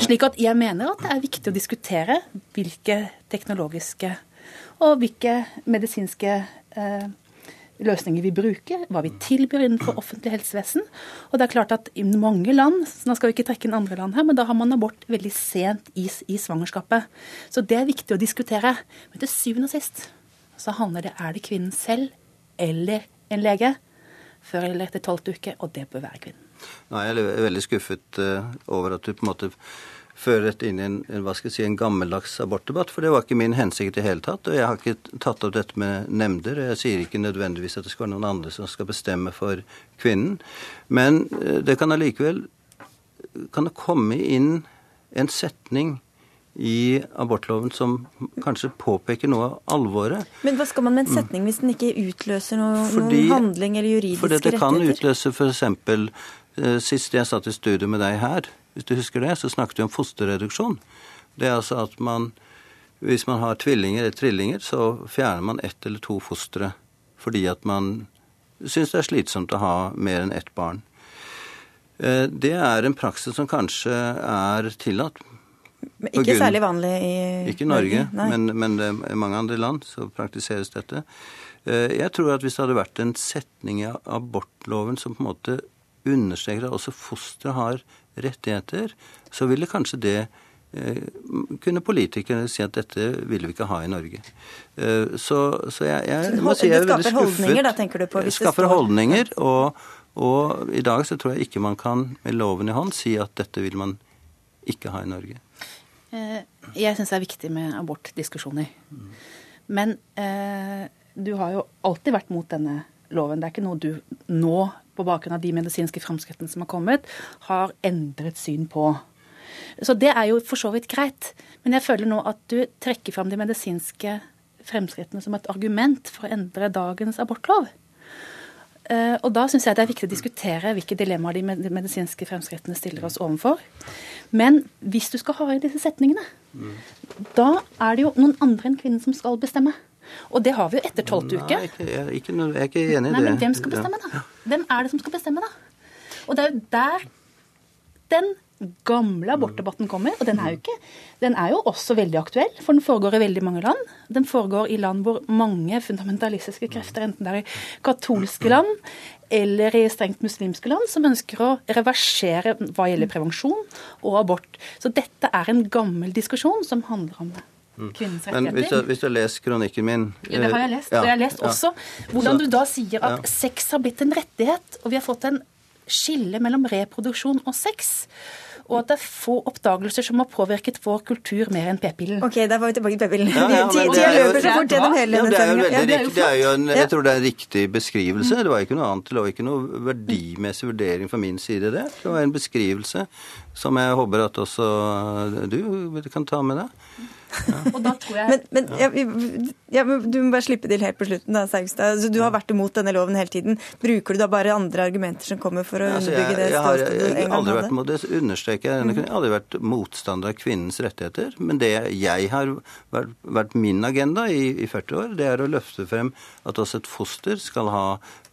Slik at jeg mener at det er viktig å diskutere hvilke teknologiske og hvilke medisinske eh, løsninger vi bruker, hva vi tilbyr innenfor offentlig helsevesen. Og det er klart at i mange land, så nå skal vi ikke trekke inn andre land her, men da har man abort veldig sent i, i svangerskapet. Så det er viktig å diskutere. Men til syvende og sist så handler det er det kvinnen selv eller en lege før eller etter tolvte uke, og det bør være kvinnen. Nå er jeg veldig skuffet uh, over at du på en måte fører dette inn i en, hva skal jeg si, en gammeldags abortdebatt, for det var ikke min hensikt i det hele tatt. Og jeg har ikke tatt opp dette med nemnder. og Jeg sier ikke nødvendigvis at det skal være noen andre som skal bestemme for kvinnen. Men uh, det kan allikevel kan det komme inn en setning i abortloven som kanskje påpeker noe av alvoret. Men hva skal man med en setning hvis den ikke utløser noe, Fordi, noen handling eller juridiske rettigheter? Fordi det kan utløse f.eks. Eh, sist jeg satt i studio med deg her, hvis du husker det, så snakket vi om fosterreduksjon. Det er altså at man hvis man har tvillinger eller trillinger, så fjerner man ett eller to fostre fordi at man syns det er slitsomt å ha mer enn ett barn. Eh, det er en praksis som kanskje er tillatt, men ikke særlig vanlig i Ikke i Norge, Norge men, men i mange andre land så praktiseres dette. Eh, jeg tror at hvis det hadde vært en setning i abortloven som på en måte understreker at også fosteret har rettigheter, så ville kanskje det eh, kunne politikere si at dette ville vi ikke ha i Norge. Eh, så, så jeg, jeg må si jeg er veldig skuffet. Det skaffer holdninger, da, tenker du på? Hvis skaffer det står... holdninger, og, og i dag så tror jeg ikke man kan med loven i hånd si at dette vil man ikke ha i Norge. Eh, jeg syns det er viktig med abortdiskusjoner. Men eh, du har jo alltid vært mot denne loven. Det er ikke noe du nå, på bakgrunn av de medisinske framskrittene som har kommet, har endret syn på. Så det er jo for så vidt greit. Men jeg føler nå at du trekker fram de medisinske fremskrittene som et argument for å endre dagens abortlov. Eh, og da syns jeg det er viktig å diskutere hvilke dilemmaer de medisinske fremskrittene stiller oss overfor. Men hvis du skal ha i disse setningene, mm. da er det jo noen andre enn kvinnen som skal bestemme. Og det har vi jo etter tolvte uke. Nei, ikke, jeg, ikke, jeg er ikke enig i det. Nei, Men hvem skal bestemme, da? Hvem er det som skal bestemme, da? Og det er jo der den gamle abortdebatten kommer. Og den er, jo ikke, den er jo også veldig aktuell, for den foregår i veldig mange land. Den foregår i land hvor mange fundamentalistiske krefter, enten det er i katolske land eller i strengt muslimske land, som ønsker å reversere hva gjelder prevensjon og abort. Så dette er en gammel diskusjon som handler om det. Kvinnens rettigheter. Men hvis du, hvis du har lest kronikken min Ja, det har jeg lest. Ja, og jeg har lest også hvordan du da sier at ja. sex har blitt en rettighet, og vi har fått en skille mellom reproduksjon og sex og at det er få oppdagelser som har påvirket vår kultur mer enn p-pillen. Ok, der var vi tilbake til p-pillen. Ja, ja, Tida løper så fort gjennom hele denne sendinga. Jeg tror det er en riktig beskrivelse. Det var ikke noe annet. Det lå ikke noe verdimessig vurdering fra min side det. Det var en beskrivelse som jeg håper at også du kan ta med deg. Og da tror jeg... Men, men ja, ja, du må bare slippe til helt på slutten. da, Saugstad. Altså, du har vært imot denne loven hele tiden. Bruker du da bare andre argumenter som kommer for å altså, underbygge det ståstedet du en gang aldri vært mot det, understreker jeg. Jeg har aldri vært motstander av kvinnens rettigheter. Men det jeg har vært, vært min agenda i, i 40 år, det er å løfte frem at også et foster skal ha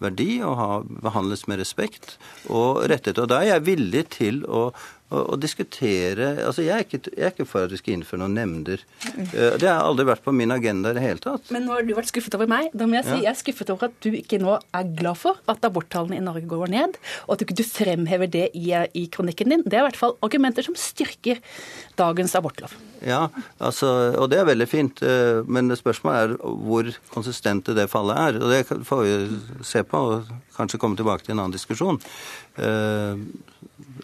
verdi og ha, behandles med respekt og rettigheter. Og da er jeg villig til å å, diskutere altså jeg er, ikke, jeg er, ikke, for at vi skal innføre noen nemnder. Eh, det har aldri vært på min agenda i det hele tatt. Men nå har du vært skuffet over meg. Da må jeg si ja. jeg er skuffet over at du ikke nå er glad for at aborttallene i Norge går ned, og at du ikke fremhever det i, i kronikken din. Det er i hvert fall argumenter som styrker dagens abortlov. Ja, altså, og det er veldig fint. Eh, men spørsmålet er hvor konsistente det fallet er. Og det får vi se på og kanskje komme tilbake til en annen diskusjon. Uh,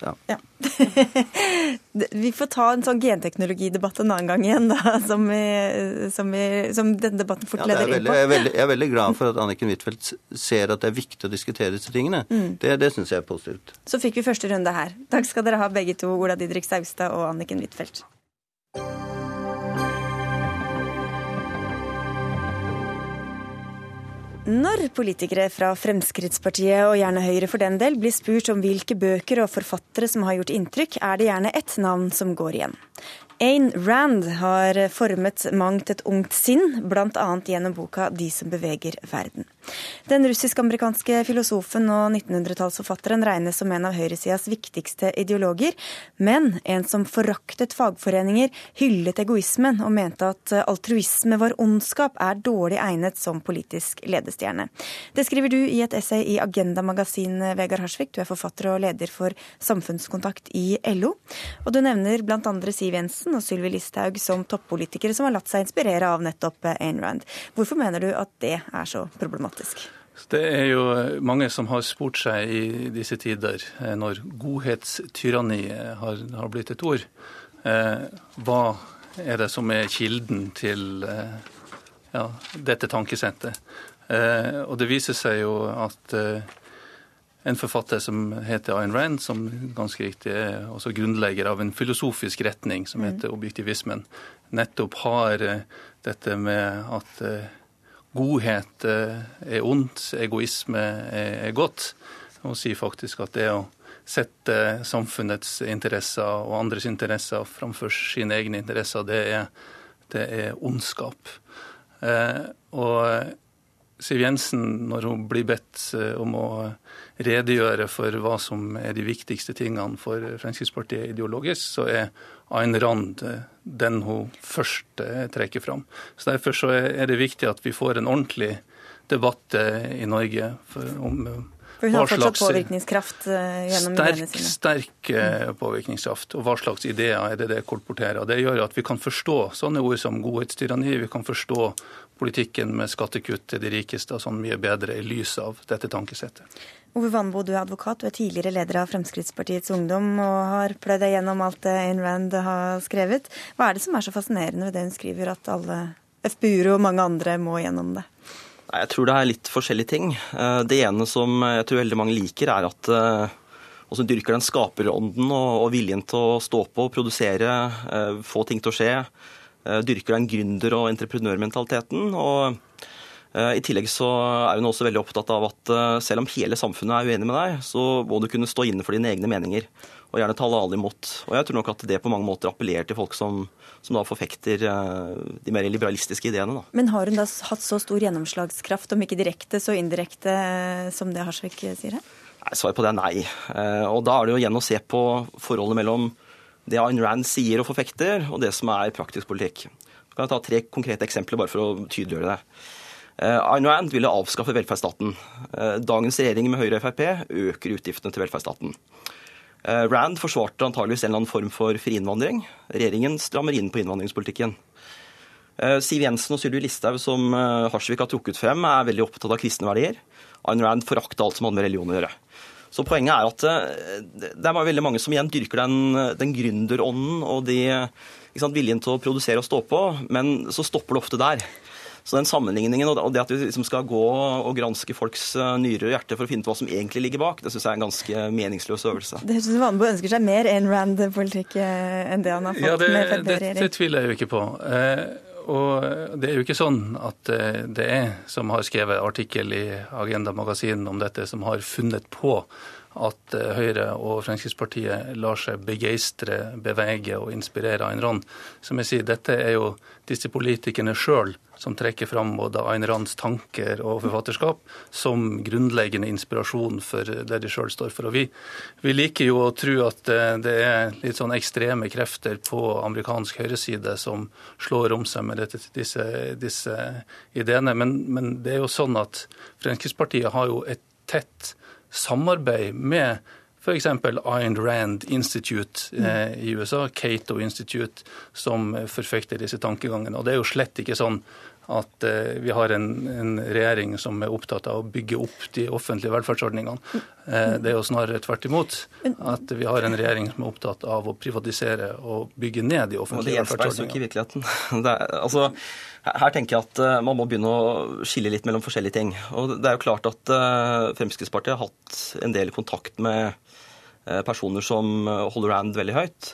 ja. ja. [LAUGHS] Vi får ta en sånn genteknologidebatt en annen gang igjen, da, som, vi, som, vi, som denne debatten fort leder inn på. Jeg er, veldig, jeg er, veldig, glad for at [LAUGHS] Anniken Huitfeldt ser at det er viktig å diskutere disse tingene. Mm. Det, det syns jeg er positivt. Så fikk vi første runde her. Takk skal dere ha begge to, Ola Didrik Saugstad og Anniken Huitfeldt. Når politikere fra Fremskrittspartiet, og gjerne Høyre for den del, blir spurt om hvilke bøker og forfattere som har gjort inntrykk, er det gjerne ett navn som går igjen. Ayn Rand har formet mangt et ungt sinn, bl.a. gjennom boka 'De som beveger verden'. Den russisk-amerikanske filosofen og 1900-tallsforfatteren regnes som en av høyresidas viktigste ideologer, men en som foraktet fagforeninger, hyllet egoismen og mente at altruisme var ondskap, er dårlig egnet som politisk ledestjerne. Det skriver du i et essay i Agenda Magasin, Vegard Harsvik. Du er forfatter og leder for Samfunnskontakt i LO. Og du nevner bl.a. Siv Jensen og Sylvi Listhaug som toppolitikere som har latt seg inspirere av nettopp Ayn Rand. Hvorfor mener du at det er så problematisk? Det er jo mange som har spurt seg i disse tider, eh, når godhetstyranni har, har blitt et ord, eh, hva er det som er kilden til eh, ja, dette tankesettet? Eh, og det viser seg jo at eh, en forfatter som heter Ayn Rand, som ganske riktig er også grunnlegger av en filosofisk retning som mm. heter objektivismen, nettopp har eh, dette med at eh, godhet eh, er ondt, egoisme er godt. Og sier faktisk at det å sette samfunnets interesser og andres interesser framfor sine egne interesser, det er, det er ondskap. Og Siv Jensen, når hun blir bedt om å redegjøre for hva som er de viktigste tingene for Fremskrittspartiet ideologisk, så er Ayn Rand eh, den hun først eh, trekker fram. Så Derfor så er det viktig at vi får en ordentlig debatt eh, i Norge om for hun har fortsatt påvirkningskraft gjennom sterk, sine. Sterk påvirkningskraft. Og hva slags ideer er det det kolporterer. Det gjør at vi kan forstå sånne ord som godhetstyranni, vi kan forstå politikken med skattekutt til de rikeste og sånn mye bedre i lys av dette tankesettet. Ove Vanbo, du er advokat, du er tidligere leder av Fremskrittspartiets Ungdom og har pløyd deg gjennom alt det Ayn Rand har skrevet. Hva er det som er så fascinerende ved det hun skriver, at alle FPU-ere og mange andre må gjennom det? Jeg tror det er litt forskjellige ting. Eh, det ene som jeg tror veldig mange liker, er at eh, og dyrker den skaperånden og, viljen til å stå på, produsere, eh, få ting til å skje. Dyrker den gründer- og entreprenørmentaliteten. og I tillegg så er hun også veldig opptatt av at eh, selv om hele samfunnet er uenig med deg, så må du kunne stå inne for dine egne meninger, og gjerne tale alle imot. Og jeg tror nok at det på mange måter appellerer til folk som, som da forfekter eh, de mer liberalistiske ideene. Da. Men har hun da hatt så stor gjennomslagskraft, om ikke direkte, så indirekte, som det Harsvik sier her? Svaret på det er nei. Og da er det jo igjen å se på forholdet mellom det Ayn Rand sier og forfekter, og det som er praktisk politikk. Jeg kan ta tre konkrete eksempler bare for å tydeliggjøre det. Eh, Rand ville avskaffe velferdsstaten. Eh, dagens regjering med Høyre og Frp øker utgiftene til velferdsstaten. Eh, Rand forsvarte antageligvis en eller annen form for fri innvandring. Regjeringen strammer inn på innvandringspolitikken. Siv Jensen og Sylvi Listhaug, som Harsvik har trukket frem, er veldig opptatt av kristne verdier. Ayn Rand forakter alt som hadde med religion å gjøre. Så poenget er at det er veldig mange som igjen dyrker den, den gründerånden og de, sant, viljen til å produsere og stå på, men så stopper det ofte der. Så den sammenligningen og det at vi liksom skal gå og granske folks nyre nyrer og hjerte for å finne ut hva som egentlig ligger bak, det syns jeg er en ganske meningsløs øvelse. Det høres ut som Vanbo ønsker seg mer Ayn Rand-politikk eh, enn det han har fått ja, det, med Frp-regjering. Det, det tviler jeg jo ikke på. Eh, og det er jo ikke sånn at det er som har skrevet artikkel i Agenda Magasin om dette, som har funnet på at Høyre og Fremskrittspartiet lar seg begeistre, bevege og inspirere av en Rand. Som jeg sier, dette er jo disse politikerne sjøl som trekker fram både Ayn Rands tanker og forfatterskap som grunnleggende inspirasjon for det de sjøl står for. Og vi, vi, liker jo å tro at det er litt sånn ekstreme krefter på amerikansk høyreside som slår om seg med dette, disse, disse, ideene. Men, men det er jo sånn at Fremskrittspartiet har jo et tett samarbeid med F.eks. Ayn Rand Institute eh, i USA, Cato Institute, som forfekter disse tankegangene. Og det er jo slett ikke sånn at eh, vi har en, en, regjering som er opptatt av å bygge opp de offentlige velferdsordningene. Eh, det er jo snarere tvert imot. At vi har en regjering som er opptatt av å privatisere og bygge ned de offentlige velferdsordningene. Det gjenspeiles jo. [LAUGHS] Er, altså, her tenker jeg at eh, man må begynne å skille litt mellom forskjellige ting. Og det er jo klart at Fremskrittspartiet har hatt en del kontakt med personer som holder Rand veldig høyt.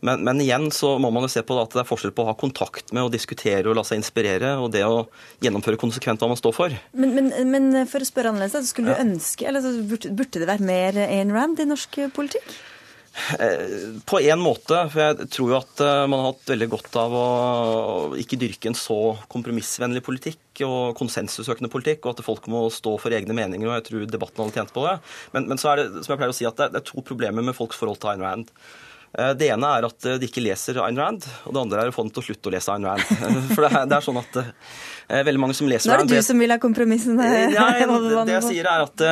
Men, men, igjen så må man jo se på at det er forskjell på å ha kontakt med, og diskutere og la seg inspirere, og det å gjennomføre konsekvent hva man står for. Men, men, men for å spørre annerledes, skulle du ønske, eller Burde det vært mer Ayn Rand i norsk politikk? Eh, på en måte. For jeg tror jo at eh, man har hatt veldig godt av å ikke dyrke en så kompromissvennlig politikk og konsensussøkende politikk, og at folk må stå for egne meninger. og Jeg tror debatten hadde tjent på det. Men, men så er det som jeg pleier å si, at det er to problemer med folks forhold til Ayn Rand. Eh, det ene er at eh, de ikke leser Ayn Rand, og det andre er å få dem til å slutte å lese Ayn Rand. [LAUGHS] For det er, det er sånn at eh, veldig mange som leser Nå er det du som vil ha kompromissene. Ja, [LAUGHS] det jeg sier er at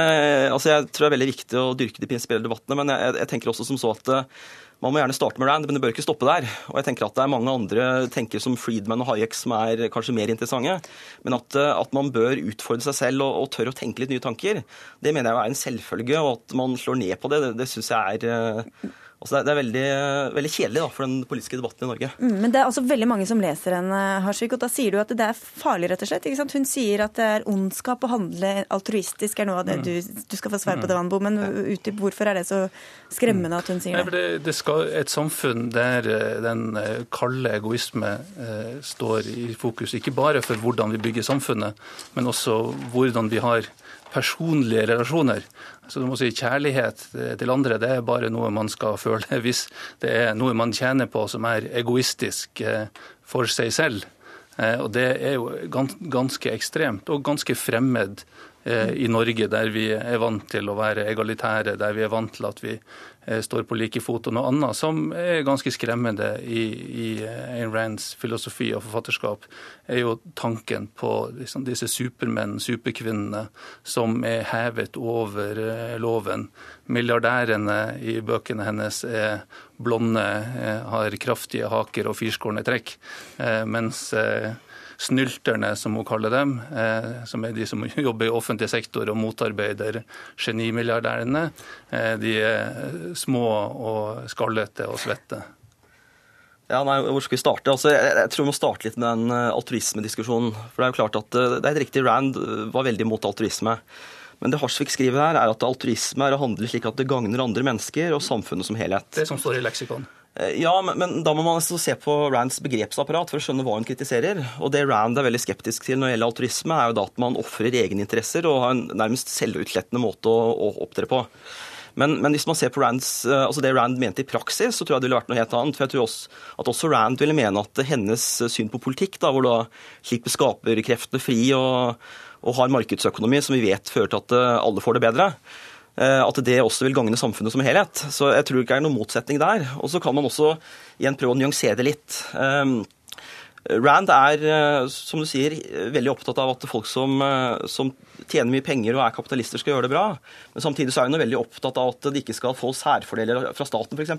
altså Jeg tror det er veldig viktig å dyrke de prinsipielle debattene, men jeg, jeg, tenker også som så at man må gjerne starte med Rand, men det bør ikke stoppe der. Og jeg tenker at Det er mange andre tenkere som Friedman og Hayek som er kanskje mer interessante. Men at, at man bør utfordre seg selv og, og, tørre å tenke litt nye tanker, det mener jeg er en selvfølge. Og at man slår ned på det, det, det syns jeg er Altså det er veldig, veldig kjedelig da, for den politiske debatten i Norge. Mm, men det er altså veldig mange som leser henne, Harsvik, og da sier du at det er farlig, rett og slett. ikke sant? Hun sier at det er ondskap å handle altruistisk, er noe av det mm. du, du skal få svar på det, Vanbo. Men utdyp hvorfor er det så skremmende at hun sier det? det, det skal et samfunn der eh, den eh, kalde egoisme eh, står i fokus, ikke bare for hvordan vi bygger samfunnet, men også hvordan vi har personlige relasjoner. Så du må si Kjærlighet til andre det er bare noe man skal [LAUGHS] føle hvis det er noe man tjener på som er egoistisk eh, for seg selv. Eh, og Det er jo ganske ekstremt og ganske fremmed eh, i Norge, der vi er vant til å være egalitære, der vi er vant til at vi Eh, står på like fot. Og noe annet som er ganske skremmende i, i eh, Ayn Rands filosofi og forfatterskap, er jo tanken på liksom, disse supermenn, superkvinnene, som er hevet over eh, loven. Milliardærene i bøkene hennes er blonde, har kraftige haker og firskårne trekk, mens snylterne, som hun kaller dem, eh, som er de som [LAUGHS] jobber i offentlig sektor og motarbeider genimilliardærene, eh, de er små og skallete og svette. Ja, nei, Hvor skal vi starte? Altså, jeg, jeg, tror vi må starte litt med den eh, altruismediskusjonen. For Det er jo klart at det er riktig, Rand var veldig mot altruisme. Men det Harsvik skriver her, er at altruisme er å handle slik at det gagner andre mennesker og samfunnet som helhet. Det som står i leksikon. Eh, ja, men, men, da må man altså se på Rands begrepsapparat for å skjønne hva hun kritiserer. Og det Rand er veldig skeptisk til når det gjelder altruisme, er jo da at man ofrer egeninteresser og har en nærmest selvutslettende måte å, å opptre på. Men, men, hvis man ser på Rands, eh, altså det Rand mente i praksis, så tror jeg det ville vært noe helt annet. For jeg tror også at også Rand ville mene at hennes syn på politikk, da, hvor da slik skaper kreftene fri og, og har markedsøkonomi som vi vet fører til at eh, alle får det bedre, at det også vil gagne samfunnet som helhet. Så jeg tror ikke det er noen motsetning der. Og så kan man også igjen prøve å nyansere det litt. Ehm, Rand er, eh, som du sier, veldig opptatt av at folk som, eh, som, tjener mye penger og er kapitalister, skal gjøre det bra. Men samtidig så er hun veldig opptatt av at de ikke skal få særfordeler fra staten, f.eks.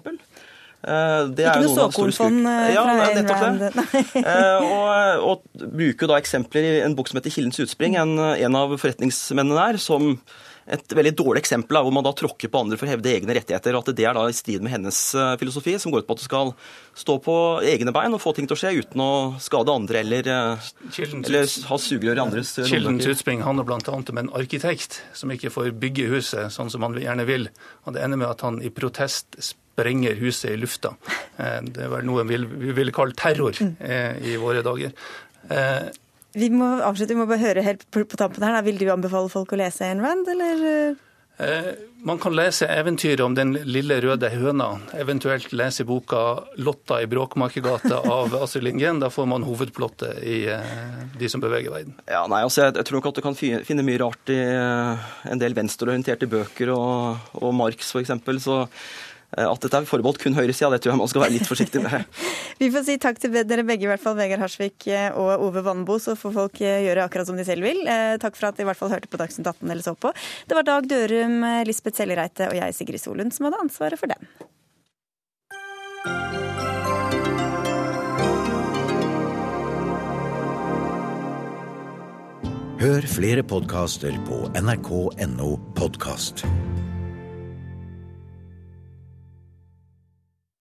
Det ikke noe såkornfond fra ja, det. [LAUGHS] og, og bruker da eksempler i en bok som heter 'Kildens utspring', en, en av forretningsmennene der, som et veldig dårlig eksempel hvor man da tråkker på andre for å hevde egne rettigheter. og at Det er da i strid med hennes eh, filosofi, som går ut på at du skal stå på egne bein og få ting til å skje uten å skade andre eller, eh, eller ha sugerør i andres Kilden Tutsping handler bl.a. om en arkitekt som ikke får bygge huset sånn som han gjerne vil. og Det ender med at han i protest sprenger huset i lufta. Det er vel noe vi ville kalt terror i våre dager. Vi må avslutte, vi må bare høre helt på, på tampen her. Da. Vil du anbefale folk å lese Ayn Rand, eller? Eh, man kan lese eventyret om den lille røde høna, eventuelt lese boka 'Lotta i Bråkmakergata' av [LAUGHS] Astrid Lindgren. Da får man hovedplottet i eh, De som beveger verden. Ja, nei, altså, jeg, jeg, tror nok at du kan finne mye rart i eh, en del venstreorienterte bøker og, og Marx f.eks. Så Eh, at dette er forbeholdt kun høyresida, det tror jeg man skal være litt forsiktig med. [LAUGHS] Vi får si takk til dere begge, i hvert fall Vegard Harsvik eh, og Ove Vannbo, så får folk eh, gjøre akkurat som de selv vil. Takk for at de i hvert fall hørte på Dagsnytt 18 eller så på. Det var Dag Dørum, Lisbeth Sellereite og jeg, Sigrid Solund, som hadde ansvaret for den. Hør flere podkaster på nrk.no podkast.